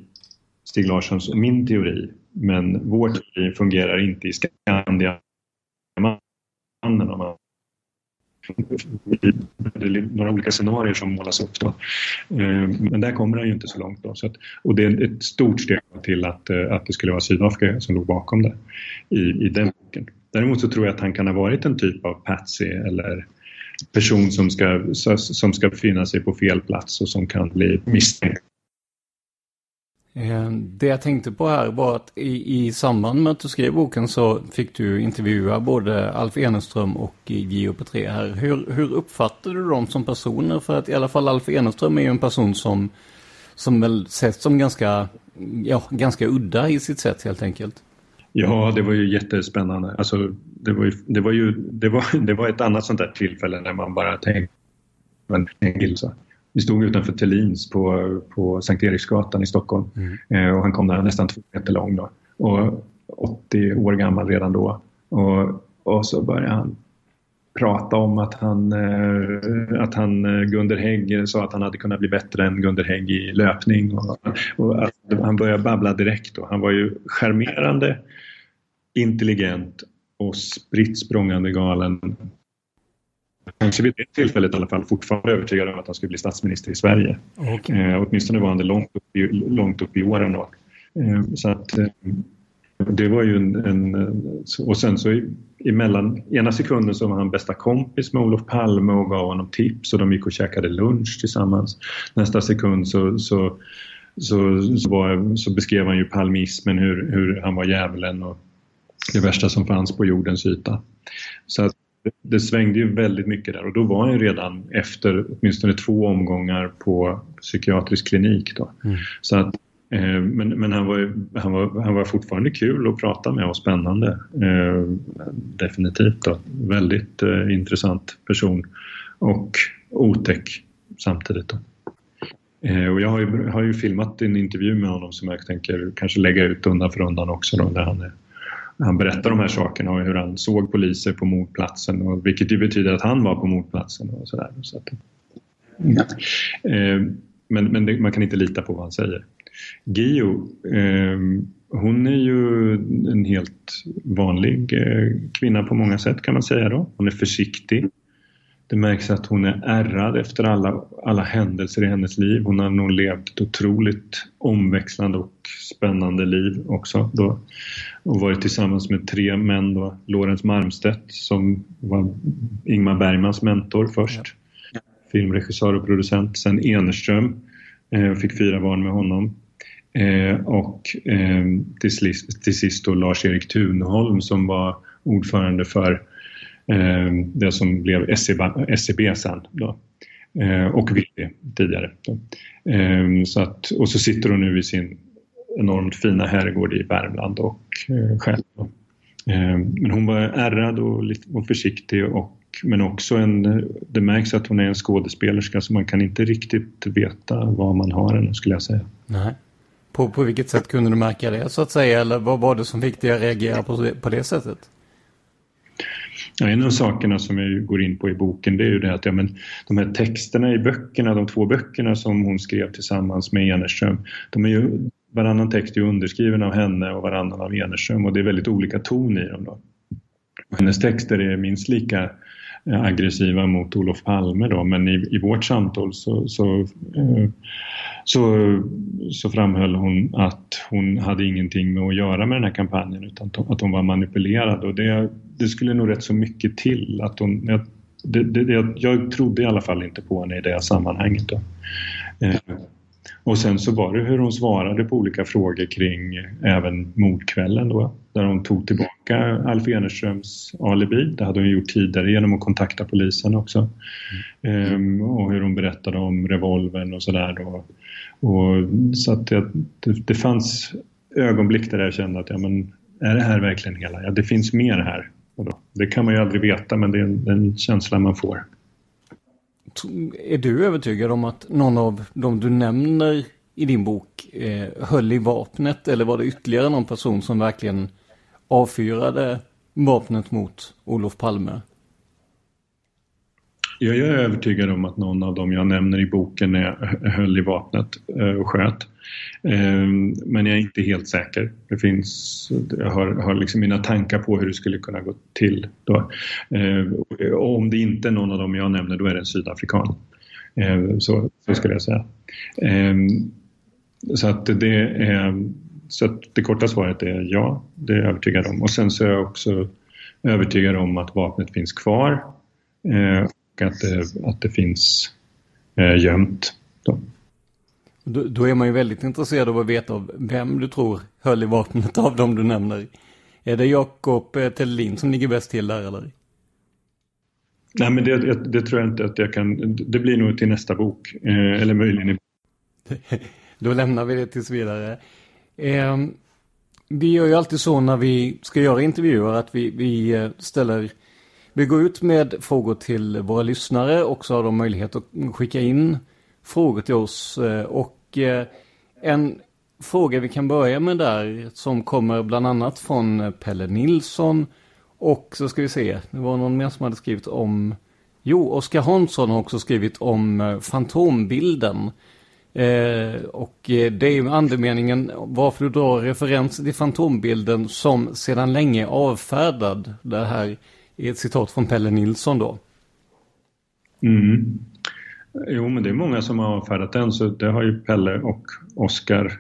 Stig Larssons och min teori men vår teori fungerar inte i Skandiamannen om man några olika scenarier som målas upp. Då. Eh, men där kommer han ju inte så långt. Då, så att, och det är ett stort steg till att, eh, att det skulle vara Sydafrika som låg bakom det i, i den boken. Däremot så tror jag att han kan ha varit en typ av patsy eller person som ska, som ska befinna sig på fel plats och som kan bli misstänkt Eh, det jag tänkte på här var att i, i samband med att du skrev boken så fick du intervjua både Alf Eneström och Gio Petré här. Hur, hur uppfattade du dem som personer? För att i alla fall Alf Eneström är ju en person som, som väl sätts som ganska, ja, ganska udda i sitt sätt helt enkelt. Ja, det var ju jättespännande. Alltså, det, var ju, det, var ju, det, var, det var ett annat sånt där tillfälle när man bara tänkte men till så. Vi stod utanför Tellins på, på Sankt Eriksgatan i Stockholm mm. eh, och han kom där nästan två meter lång då. Och 80 år gammal redan då. Och, och så började han prata om att han, eh, att han eh, Gunder Hägg sa att han hade kunnat bli bättre än Gunder Hägg i löpning. Och, och han började babbla direkt. Då. Han var ju charmerande, intelligent och spritt språngande galen kanske vid det tillfället i alla fall fortfarande övertygad om att han skulle bli statsminister i Sverige. Okay. Eh, åtminstone var han det långt upp i, långt upp i åren då. Eh, så att, eh, det var ju en, en, Och sen så emellan, ena sekunden så var han bästa kompis med Olof Palme och gav honom tips och de gick och käkade lunch tillsammans. Nästa sekund så, så, så, så, var, så beskrev han ju palmismen, hur, hur han var djävulen och det värsta som fanns på jordens yta. Så att det svängde ju väldigt mycket där och då var han redan efter åtminstone två omgångar på psykiatrisk klinik. Då. Mm. Så att, eh, men men han, var, han, var, han var fortfarande kul att prata med och spännande. Eh, definitivt. Då. Väldigt eh, intressant person och otäck samtidigt. Då. Eh, och jag har ju, har ju filmat en intervju med honom som jag tänker kanske lägga ut undan för undan också då, där han är han berättar de här sakerna och hur han såg poliser på mordplatsen och vilket ju betyder att han var på mordplatsen och sådär. Så att, ja. eh, men men det, man kan inte lita på vad han säger. Gio, eh, hon är ju en helt vanlig eh, kvinna på många sätt kan man säga då. Hon är försiktig. Det märks att hon är ärrad efter alla, alla händelser i hennes liv. Hon har nog levt ett otroligt omväxlande och spännande liv också. Då. Och varit tillsammans med tre män då. Lorentz Marmstedt som var Ingmar Bergmans mentor först. Filmregissör och producent. Sen Enerström. Eh, fick fyra barn med honom. Eh, och eh, till, sist, till sist då Lars-Erik Thunholm som var ordförande för Eh, det som blev SEB, sen. Då. Eh, och Willy tidigare. Eh, så att, och så sitter hon nu i sin enormt fina herrgård i Värmland och eh, själv. Eh, men hon var ärrad och, och försiktig och men också en, det märks att hon är en skådespelerska så man kan inte riktigt veta vad man har henne skulle jag säga. Nej. På, på vilket sätt kunde du märka det så att säga eller vad var det som fick dig att reagera på det, på det sättet? Ja, en av sakerna som jag går in på i boken det är ju det att ja, men, de här texterna i böckerna, de två böckerna som hon skrev tillsammans med Enerström, de är ju, varannan text är underskriven av henne och varannan av Enerström och det är väldigt olika ton i dem. Då. Hennes texter är minst lika eh, Eh, aggressiva mot Olof Palme då, men i, i vårt samtal så, så, eh, så, så framhöll hon att hon hade ingenting med att göra med den här kampanjen utan att hon var manipulerad och det, det skulle nog rätt så mycket till att hon, jag, det, det, jag, jag trodde i alla fall inte på henne i det sammanhanget. Då. Eh, och sen så var det hur hon svarade på olika frågor kring även mordkvällen då, där hon tog tillbaka Alf Enerströms alibi. Det hade hon gjort tidigare genom att kontakta polisen också. Mm. Ehm, och hur hon berättade om revolvern och sådär då. Och, så att det, det, det fanns ögonblick där jag kände att ja, men, är det här verkligen hela? Ja, det finns mer här. Det kan man ju aldrig veta men det är en, en känsla man får. Är du övertygad om att någon av de du nämner i din bok eh, höll i vapnet eller var det ytterligare någon person som verkligen avfyrade vapnet mot Olof Palme? Jag är övertygad om att någon av dem jag nämner i boken är, höll i vapnet eh, och sköt. Ehm, men jag är inte helt säker. Det finns, jag har, har liksom mina tankar på hur det skulle kunna gå till. Då. Ehm, och om det inte är någon av dem jag nämner, då är det en sydafrikan. Ehm, så, så skulle jag säga. Så att det är så att det korta svaret är ja, det är jag övertygad om. Och sen så är jag också övertygad om att vapnet finns kvar eh, och att det, att det finns eh, gömt. Då. Då, då, är man ju väldigt intresserad av att veta vem du tror höll i vapnet av dem du nämner. Är det Jakob eh, Tellin som ligger bäst till där eller? Nej men det, det, tror jag inte att jag kan. Det blir nog till nästa bok. Eh, eller möjligen i... Då lämnar vi det tills vidare. Eh, vi gör ju alltid så när vi ska göra intervjuer att vi, vi eh, ställer vi går ut med frågor till våra lyssnare och så har de möjlighet att skicka in frågor till oss. Eh, och och eh, en fråga vi kan börja med där som kommer bland annat från Pelle Nilsson. Och så ska vi se, det var någon mer som hade skrivit om Jo, Oskar Hansson har också skrivit om eh, fantombilden. Eh, och eh, det är ju andemeningen varför du drar referens till fantombilden som sedan länge avfärdad. Det här är ett citat från Pelle Nilsson då. Mm. Jo, men det är många som har avfärdat den så det har ju Pelle och Oskar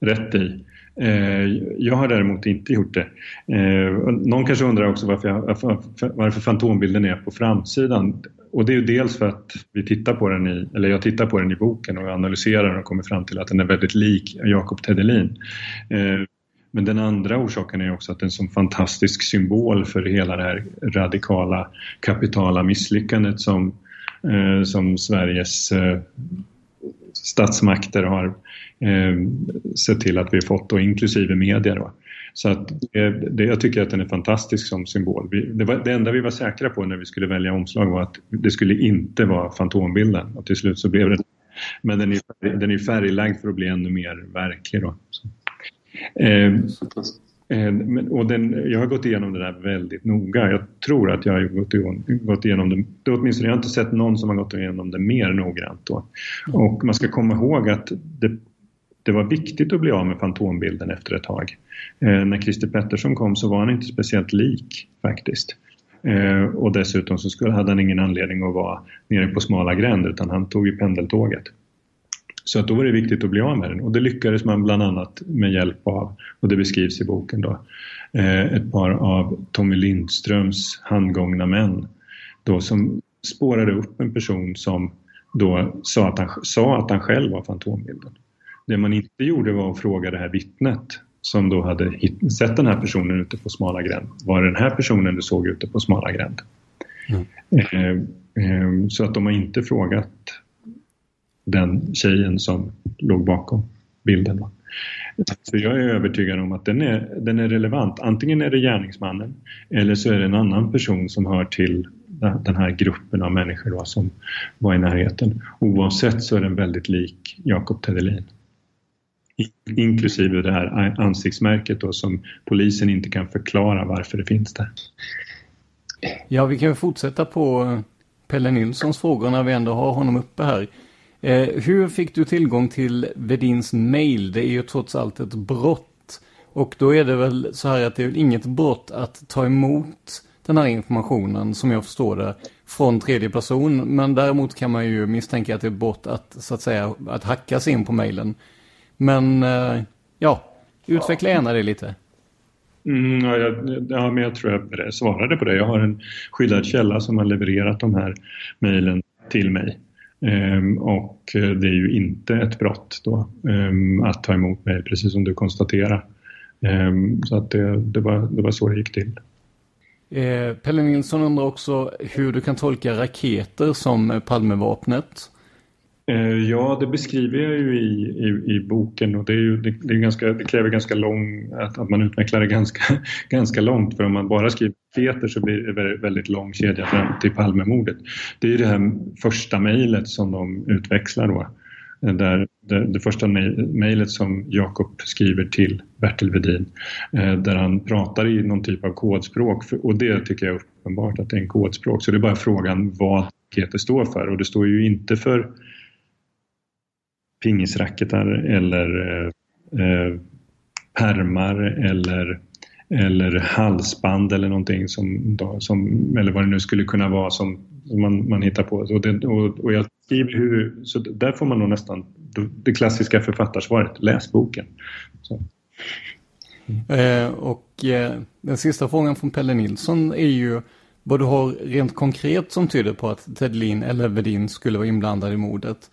rätt i. Eh, jag har däremot inte gjort det. Eh, någon kanske undrar också varför, jag, varför fantombilden är på framsidan. Och det är ju dels för att vi tittar på den i, eller jag tittar på den i boken och analyserar den och kommer fram till att den är väldigt lik Jakob Tedelin. Eh, men den andra orsaken är också att den är en sån fantastisk symbol för hela det här radikala kapitala misslyckandet som Eh, som Sveriges eh, statsmakter har eh, sett till att vi fått, och inklusive media. Då. Så att det, jag tycker att den är fantastisk som symbol. Vi, det, var, det, enda vi var säkra på när vi skulle välja omslag var att det skulle inte vara Fantombilden och till slut så blev det Men den är, den är färglagd för att bli ännu mer verklig. Då. Eh, Eh, och den, jag har gått igenom det där väldigt noga. Jag tror att jag har gått, gått igenom det. Åtminstone jag har inte sett någon som har gått igenom det mer noggrant. Då. Och man ska komma ihåg att det, det var viktigt att bli av med fantombilden efter ett tag. Eh, när Christer Pettersson kom så var han inte speciellt lik faktiskt. Eh, och dessutom så skulle, hade han ingen anledning att vara nere på smala gränd utan han tog ju pendeltåget. Så att då var det viktigt att bli av med den och det lyckades man bland annat med hjälp av, och det beskrivs i boken då, eh, ett par av Tommy Lindströms handgångna män då som spårade upp en person som då sa att han, sa att han själv var Fantombilden. Det man inte gjorde var att fråga det här vittnet som då hade sett den här personen ute på smala gränd. Var det den här personen du såg ute på smala gränd? Mm. Eh, eh, så att de har inte frågat den tjejen som låg bakom bilden. Så jag är övertygad om att den är, den är relevant. Antingen är det gärningsmannen eller så är det en annan person som hör till den här gruppen av människor då, som var i närheten. Oavsett så är den väldigt lik Jakob Tedelin. Inklusive det här ansiktsmärket då, som polisen inte kan förklara varför det finns där. Ja, vi kan fortsätta på Pelle Nilssons frågor när vi ändå har honom uppe här. Eh, hur fick du tillgång till Vedins mail? Det är ju trots allt ett brott. Och då är det väl så här att det är väl inget brott att ta emot den här informationen som jag förstår det från tredje person. Men däremot kan man ju misstänka att det är ett brott att så att säga att hacka sig in på mailen. Men eh, ja, utveckla gärna det lite. Mm, ja, jag, ja, men jag tror jag svarade på det. Jag har en skyddad källa som har levererat de här mejlen till mig. Ehm, och eh, det är ju inte ett brott då ehm, att ta emot mejl, precis som du konstaterar. Ehm, så att det, det, var, det var så det gick till. Eh, Pelle Nilsson undrar också hur du kan tolka raketer som Palmevapnet. Eh, ja, det beskriver jag ju i, i, i boken och det, är ju, det, det, är ganska, det kräver ganska lång, att, att man utvecklar det ganska, ganska långt för om man bara skriver Peter så blir det en väldigt lång kedja fram till Palmemordet. Det är ju det här första mejlet som de utväxlar då. Eh, där, det, det första mejlet som Jakob skriver till Bertil Vedin eh, där han pratar i någon typ av kodspråk och det tycker jag är uppenbart att det är en kodspråk så det är bara frågan vad Peter står för och det står ju inte för pingisracketar eller eh, permar eller, eller halsband eller någonting som, som, eller vad det nu skulle kunna vara som, som man, man hittar på. Och, det, och, och jag skriver hur, så där får man nog nästan det klassiska författarsvaret, läs boken. Eh, och eh, den sista frågan från Pelle Nilsson är ju vad du har rent konkret som tyder på att Ted Lin eller Vedin skulle vara inblandad i mordet.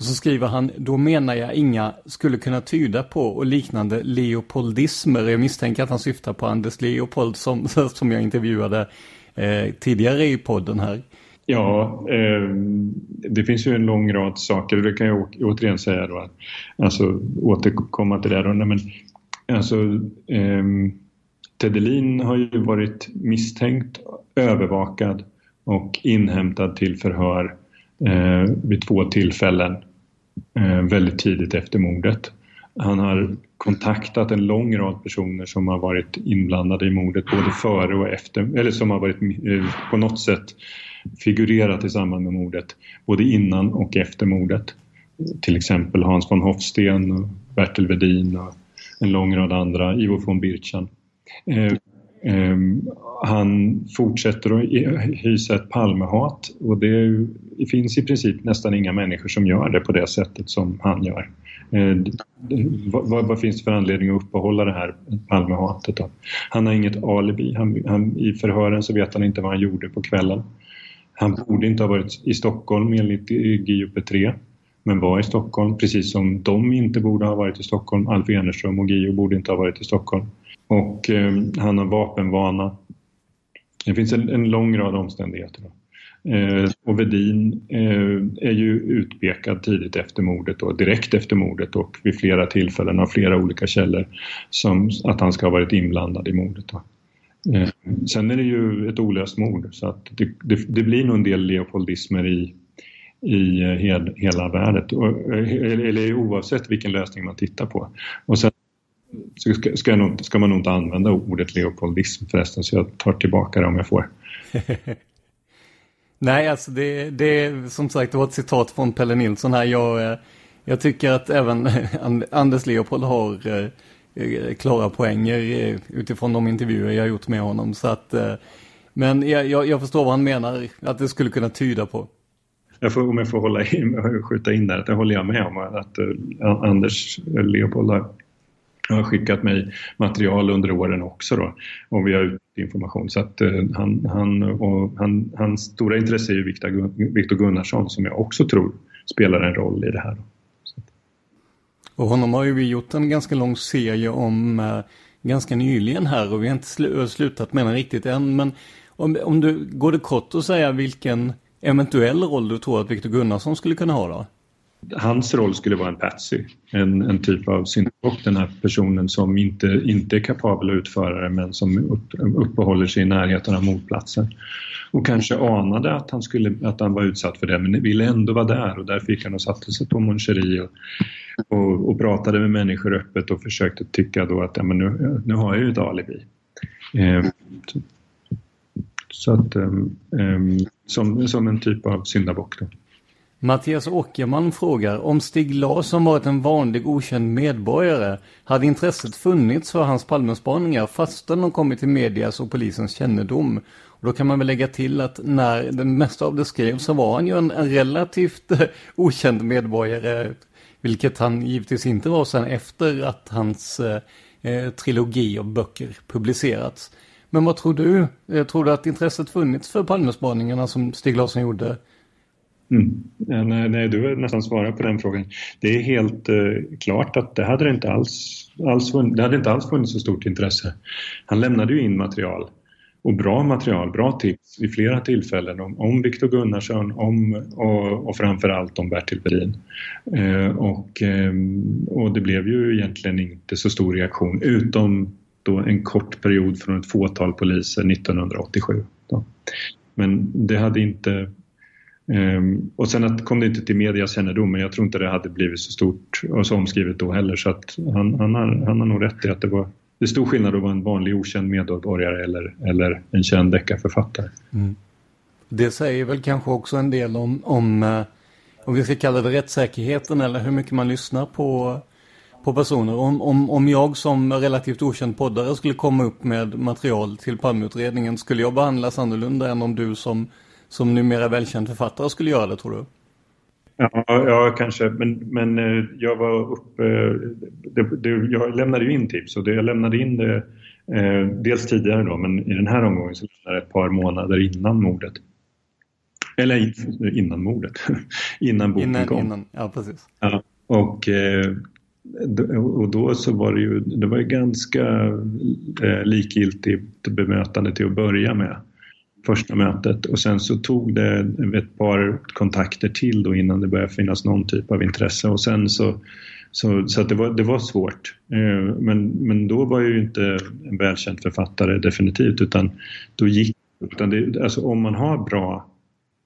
Och så skriver han, då menar jag inga skulle kunna tyda på och liknande leopoldismer. Jag misstänker att han syftar på Anders Leopold som, som jag intervjuade eh, tidigare i podden här. Ja, eh, det finns ju en lång rad saker. och Det kan jag återigen säga då. Alltså återkomma till det. Då. Nej, men, alltså, eh, Tedelin har ju varit misstänkt, övervakad och inhämtad till förhör eh, vid två tillfällen Eh, väldigt tidigt efter mordet. Han har kontaktat en lång rad personer som har varit inblandade i mordet både före och efter, eller som har varit eh, på något sätt figurerat i samband med mordet, både innan och efter mordet. Till exempel Hans von Hofsten, Bertil Wedin och en lång rad andra, Ivo von Birchan. Eh, Ehm, han fortsätter att hysa ett Palmehat och det finns i princip nästan inga människor som gör det på det sättet som han gör. Ehm, vad, vad, finns det för anledning att uppehålla det här Palmehatet då? Han har inget alibi. Han, han, I förhören så vet han inte vad han gjorde på kvällen. Han borde inte ha varit i Stockholm enligt GUP3 men var i Stockholm precis som de inte borde ha varit i Stockholm. Alf Enerström och Gio borde inte ha varit i Stockholm. Och eh, han har vapenvana. Det finns en, en lång rad omständigheter. Eh, och Vedin eh, är ju utpekad tidigt efter mordet, då, direkt efter mordet och vid flera tillfällen av flera olika källor som att han ska ha varit inblandad i mordet. Då. Eh, sen är det ju ett olöst mord så att det, det, det blir nog en del leopoldismer i, i eh, hel, hela världen, eh, eller, eller oavsett vilken lösning man tittar på. Och sen så ska, ska, nog, ska man nog inte använda ordet leopoldism förresten så jag tar tillbaka det om jag får. Nej, alltså det, det som sagt det var ett citat från Pelle Nilsson här. Jag, eh, jag tycker att även Anders Leopold har eh, eh, klara poänger utifrån de intervjuer jag gjort med honom. Så att, men jag, jag förstår vad han menar att det skulle kunna tyda på. Jag får, om jag får hålla in, skjuta in där, att det håller jag med om att Anders Leopold har han har skickat mig material under åren också då och vi har ut information. Så att eh, han, han, och han, hans stora intresse är ju Viktor, Viktor Gunnarsson som jag också tror spelar en roll i det här. Och honom har ju vi gjort en ganska lång serie om eh, ganska nyligen här och vi har inte sl eh, slutat med den riktigt än. Men om, om du går det kort att säga vilken eventuell roll du tror att Viktor Gunnarsson skulle kunna ha då? Hans roll skulle vara en patsy, en, en typ av syndabock, den här personen som inte, inte är kapabel att utföra det men som upp, uppehåller sig i närheten av mordplatsen. Och kanske anade att han, skulle, att han var utsatt för det men ville ändå vara där och där fick han och satte sig på Moncherie och, och, och, pratade med människor öppet och försökte tycka då att ja, men nu, nu har jag ju ett alibi. Eh, så att, um, um, som, som en typ av syndabock. Då. Mattias Åkerman frågar om Stig Larsson varit en vanlig okänd medborgare hade intresset funnits för hans Palmespaningar fastän de kommit till medias och polisens kännedom. Och då kan man väl lägga till att när det mesta av det skrevs så var han ju en, en relativt okänd medborgare. Vilket han givetvis inte var sen efter att hans eh, eh trilogi av böcker publicerats. Men vad tror du? Eh, tror du att intresset funnits för Palmespaningarna som Stig Larsson gjorde? Mm. Nej, eh, nej, du har nästan svarat på den frågan. Det är helt eh, klart att det hade inte alls, alls, det hade inte alls funnits så stort intresse. Han lämnade ju in material och bra material, bra tips vid flera tillfällen om, om Viktor Gunnarsson om, och, och framförallt om Bertil Berin. Eh, och, eh, och det blev ju egentligen inte så stor reaktion utom då en kort period från ett fåtal poliser 1987. Då. Men det hade inte Um, och sen att, kom det inte till medias kännedom men jag tror inte det hade blivit så stort och så omskrivet då heller så att han, han, har, han har nog rätt i att det var det är stor skillnad att vara en vanlig okänd medborgare eller, eller en känd deckarförfattare. Mm. Det säger väl kanske också en del om, om, eh, om vi ska kalla det rättssäkerheten eller hur mycket man lyssnar på, på personer. Om, om, om jag som relativt okänd poddare skulle komma upp med material till Palmeutredningen skulle jag behandlas annorlunda än om du som, som numera välkänd författare skulle göra det tror du? Ja, ja kanske. Men, men eh, jag var uppe... Det, det, jag lämnade ju in tips och det, jag lämnade in det eh, dels tidigare då, men i den här omgången så lämnade jag ett par månader innan mordet. Eller innan mordet. innan boken innan, kom. Innan, ja, precis. Ja, och, eh, och då så var det ju, det var ju ganska eh, likgiltigt bemötande till att börja med första mötet och sen så tog det ett par kontakter till då innan det började finnas någon typ av intresse och sen så så, så att det, var, det var svårt. Eh, men, men då var jag ju inte en välkänd författare definitivt utan då gick utan det, alltså om man har bra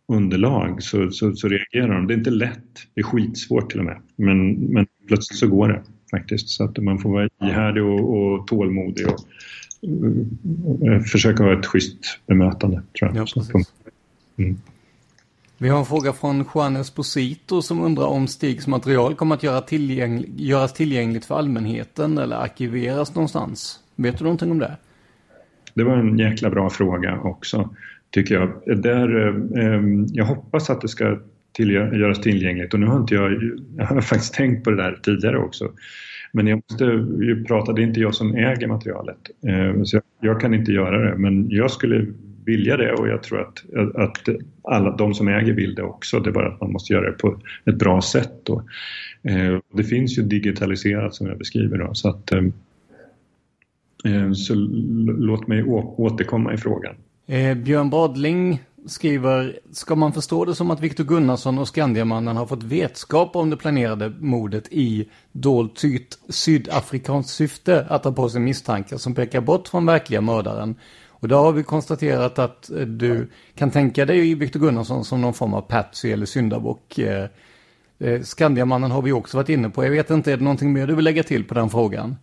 underlag så, så, så, reagerar de. Det är inte lätt, det är skitsvårt till och med. Men, men plötsligt så går det faktiskt. Så att man får vara ihärdig och, och tålmodig och, försöka ha ett schysst bemötande tror jag. Ja, mm. Vi har en fråga från Juan Esposito som undrar om Stigs material kommer att göra tillgäng göras tillgängligt för allmänheten eller arkiveras någonstans. Vet du någonting om det? Det var en jäkla bra fråga också, tycker jag. Där, eh, jag hoppas att det ska till, göras tillgängligt och nu har inte jag, jag har faktiskt tänkt på det där tidigare också. Men jag måste ju prata, det är inte jag som äger materialet. Eh, så jag, jag, kan inte göra det. Men jag skulle vilja det och jag tror att, att alla de som äger vill det också. Det är bara att man måste göra det på ett bra sätt. Då. Eh, det finns ju digitaliserat som jag beskriver då. Så, att, eh, eh så låt mig återkomma i frågan. Eh, Björn Brodling skriver, ska man förstå det som att Viktor Gunnarsson och Skandiamannen har fått vetskap om det planerade mordet i dolt syd sydafrikanskt syfte att ta på sig misstankar som pekar bort från verkliga mördaren. Och då har vi konstaterat att eh, du kan tänka dig Viktor Gunnarsson som någon form av patsy eller syndabock. Eh, eh, Skandiamannen har vi också varit inne på. Jag vet inte, är det någonting mer du vill lägga till på den frågan?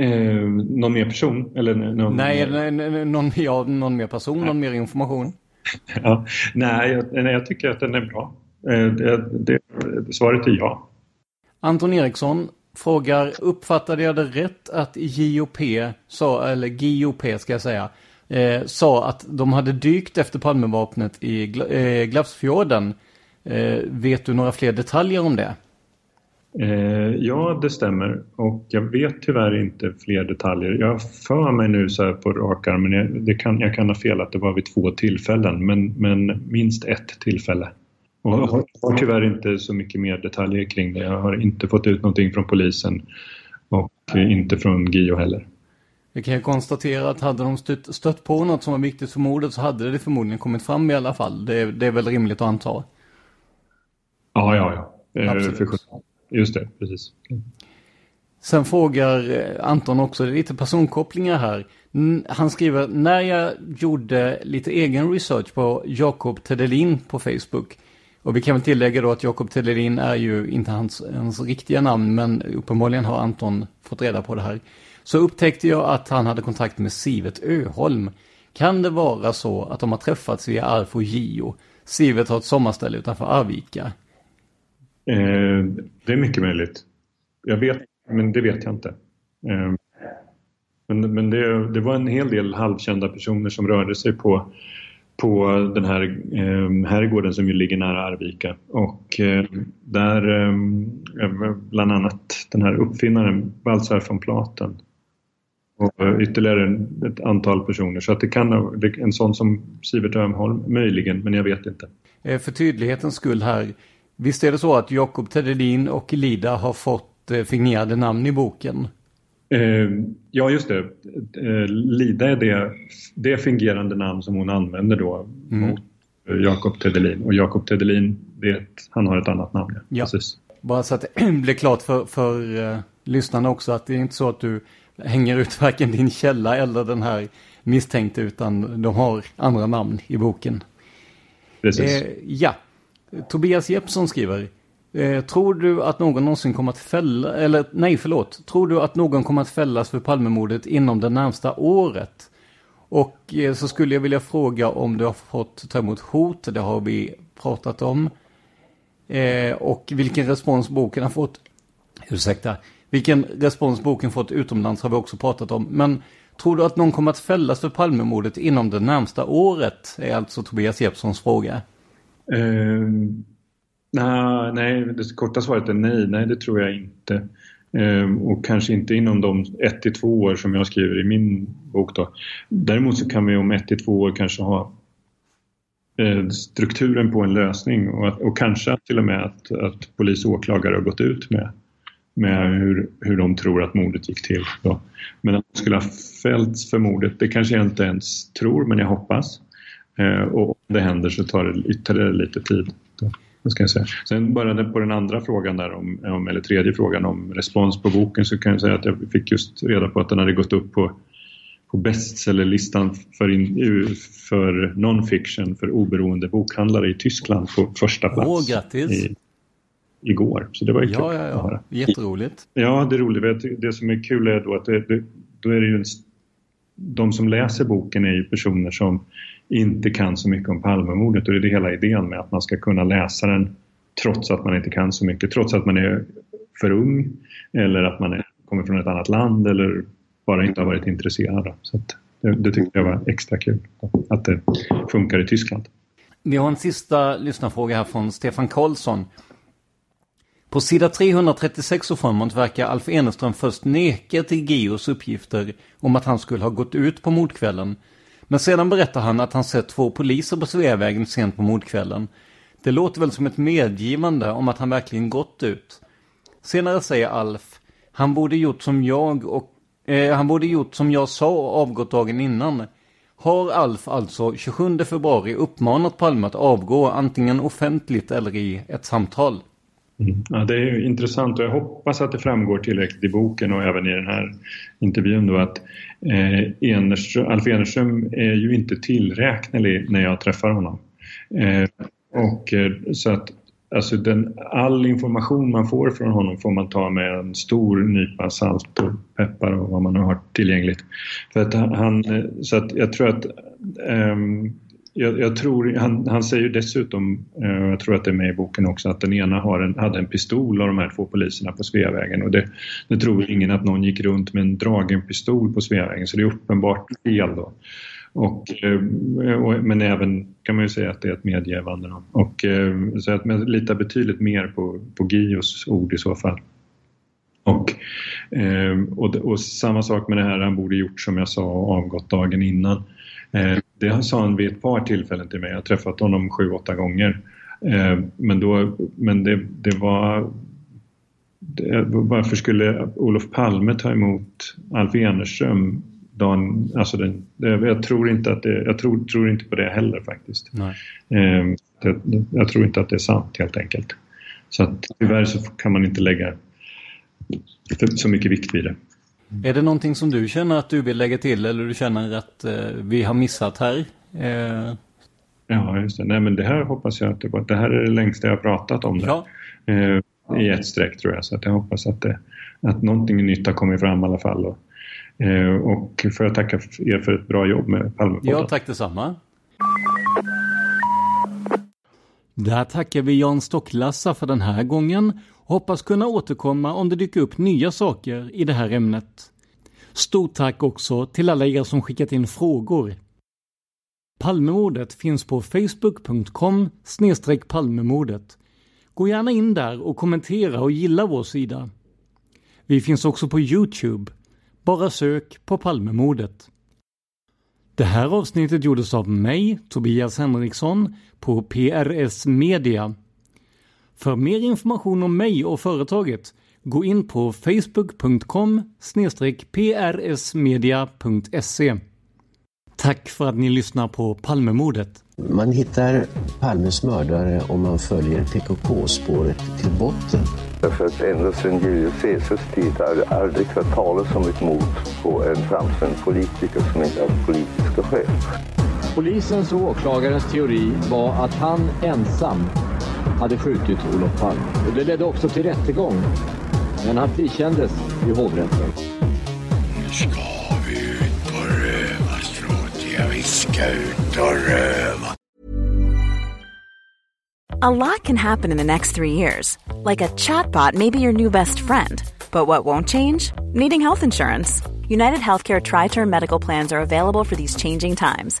Eh, någon mer person? Eller någon nej, mer... någon, ja, någon mer person, nej. någon mer information. ja, nej, jag, nej, jag tycker att den är bra. Eh, det, det, svaret är ja. Anton Eriksson frågar, uppfattade jag det rätt att JOP, sa, eller GOP ska jag säga, eh, sa att de hade dykt efter Palmevapnet i eh, Glavsfjorden. Eh, vet du några fler detaljer om det? Eh, ja, det stämmer. Och jag vet tyvärr inte fler detaljer. Jag för mig nu så här på rak arm, men jag, det kan, jag kan ha fel att det var vid två tillfällen, men, men minst ett tillfälle. Och jag har, har tyvärr inte så mycket mer detaljer kring det. Jag har inte fått ut någonting från polisen och inte från Gio heller. Vi kan ju konstatera att hade de stött, stött på något som var viktigt för mordet så hade det förmodligen kommit fram i alla fall. Det, är, det är väl rimligt att anta. Ja, ja, ja. Eh, Absolut. För, just det, precis. Mm. Sen frågar eh, Anton också, det är lite personkopplingar här. Han skriver, när jag gjorde lite egen research på Jakob Tedelin på Facebook. Och vi kan väl tillägga då att Jakob Tedelin är ju inte hans, hans riktiga namn, men uppenbarligen har Anton fått reda på det här. Så upptäckte jag att han hade kontakt med Sivet Öholm. Kan det vara så att de har träffats via Arfo Gio? Sivet har ett sommarställe utanför Arvika. Eh, det är mycket möjligt. Jag vet, men det vet jag inte. Eh, men men det, det, var en hel del halvkända personer som rörde sig på, på den här eh, herrgården som ju ligger nära Arvika. Och eh, där eh, bland annat den här uppfinnaren Baltzar von Platen och eh, ytterligare ett antal personer. Så att det kan en sån som Sivert Ömholm möjligen, men jag vet inte. Eh, för tydlighetens skull här. Visst är det så att Jakob Tedelin och Lida har fått eh, fingerade namn i boken? Eh, ja, just det. Lida är det, det fingerande namn som hon använder då mm. mot Jakob Tedelin. Och Jakob Tedelin, vet, han har ett annat namn. Ja. Precis. Bara så att det blir klart för, för uh, lyssnarna också att det är inte så att du hänger ut varken din källa eller den här misstänkte utan de har andra namn i boken. Precis. Eh, ja, Tobias Jeppsson skriver. Eh, tror du att någon någonsin kommer att fälla, eller nej förlåt, tror du att någon kommer att fällas för Palmemordet inom det närmsta året? Och eh, så skulle jag vilja fråga om du har fått ta emot hot, det har vi pratat om. Eh, och vilken respons boken har fått. Ursäkta, vilken respons boken fått utomlands har vi också pratat om. Men tror du att någon kommer att fällas för Palmemordet inom det närmsta året? Är alltså Tobias Jeppssons fråga. Eh, nej, nej, det korta svaret är nej. Nej, det tror jag inte. Eh, och kanske inte inom de ett till två år som jag skriver i min bok. Då. Däremot så kan vi om ett till två år kanske ha eh, strukturen på en lösning och, och kanske till och med att, att polis och åklagare har gått ut med med hur, hur de tror att mordet gick till. Då. Men att de skulle ha fällts för mordet, det kanske jag inte ens tror, men jag hoppas. Eh, och om det händer så tar det ytterligare lite tid. Då, ska jag säga. Sen bara på den andra frågan där, om, om, eller tredje frågan om respons på boken så kan jag säga att jag fick just reda på att den hade gått upp på på bestsellerlistan för, in, för non-fiction för oberoende bokhandlare i Tyskland på första plats. Åh, grattis! I, igår. Så det var ju ja, kul ja, ja. att höra. Jätteroligt. Ja, det är roligt. Det som är kul är då att det, det, då är det ju en, de som läser boken är ju personer som inte kan så mycket om Palmemordet och det är det hela idén med att man ska kunna läsa den trots att man inte kan så mycket, trots att man är för ung eller att man är, kommer från ett annat land eller bara inte har varit intresserad. Så det, det tyckte jag var extra kul att det funkar i Tyskland. Vi har en sista lyssnarfråga här från Stefan Karlsson. På sida 336 och framåt verkar Alf Eneström först neka till Gios uppgifter om att han skulle ha gått ut på mordkvällen. Men sedan berättar han att han sett två poliser på Sveavägen sent på mordkvällen. Det låter väl som ett medgivande om att han verkligen gått ut. Senare säger Alf, han borde gjort som jag och eh, han borde gjort som jag sa och avgått dagen innan. Har Alf alltså 27 februari uppmanat Palme att avgå antingen offentligt eller i ett samtal? Mm. Ja, det är intressant och jag hoppas att det framgår tillräckligt i boken och även i den här intervjun då att eh, Enerström, Alf Enerström är ju inte tillräknelig när jag träffar honom. Eh, och eh, så att alltså den, all information man får från honom får man ta med en stor nypa salt och peppar och vad man nu har tillgängligt. För att han, eh, så att jag tror att um, jag, jag, tror, han, han säger dessutom, eh, jag tror att det är med i boken också, att den ena har en, hade en pistol av de här två poliserna på Sveavägen och det, det tror ingen att någon gick runt med en dragen pistol på Sveavägen så det är uppenbart fel då. Och, eh, och, men även kan man ju säga att det är ett medgivande. Och, eh, så att man litar betydligt mer på, på Gios ord i så fall. Och, eh, och, och, samma sak med det här, han borde gjort som jag sa och avgått dagen innan. Eh, det sa han vid ett par tillfällen till mig. Jag har träffat honom sju, åtta gånger. Eh, men då, men det, det var det, varför skulle Olof Palme ta emot Alf Enerström dagen, alltså den, jag tror inte att det, jag tror, tror inte på det heller faktiskt. Eh, det, jag tror inte att det är sant helt enkelt. Så att tyvärr så kan man inte lägga så mycket vikt vid det. Är det någonting som du känner att du vill lägga till eller du känner att eh, vi har missat här? Eh... Ja, just det. Nej, men det här hoppas jag att det, det här är det längsta jag har pratat om det. Ja. Eh, I ett streck tror jag, så att jag hoppas att, det, att någonting nytt har kommit fram i alla fall. Och, eh, och får jag tacka er för ett bra jobb med Palmepodden. Ja, tack detsamma. Där tackar vi Jan Stocklassa för den här gången hoppas kunna återkomma om det dyker upp nya saker i det här ämnet. Stort tack också till alla er som skickat in frågor. Palmemordet finns på facebook.com palmemordet. Gå gärna in där och kommentera och gilla vår sida. Vi finns också på Youtube. Bara sök på Palmemordet. Det här avsnittet gjordes av mig, Tobias Henriksson, på PRS Media. För mer information om mig och företaget, gå in på facebook.com prsmedia.se. Tack för att ni lyssnar på Palmemordet. Man hittar Palmes mördare om man följer PKK-spåret till botten. Därför att ända sedan Julius Caesars tid har det aldrig hört talas om ett mord på en framstående politiker som inte haft politiska skäl. Polisens och åklagarens teori var att han ensam hade skjutit Olof Palme. Och det ledde också till rättegång. Men han frikändes i hovrätten. Nu ska vi ut på rövarstråt. Ja, vi ska ut och röva. A lot can happen in the next three years. Like a chatbot may be your new best friend. But what won't change? Needing health insurance. United Healthcare Tri Term Medical Plans are available for these changing times.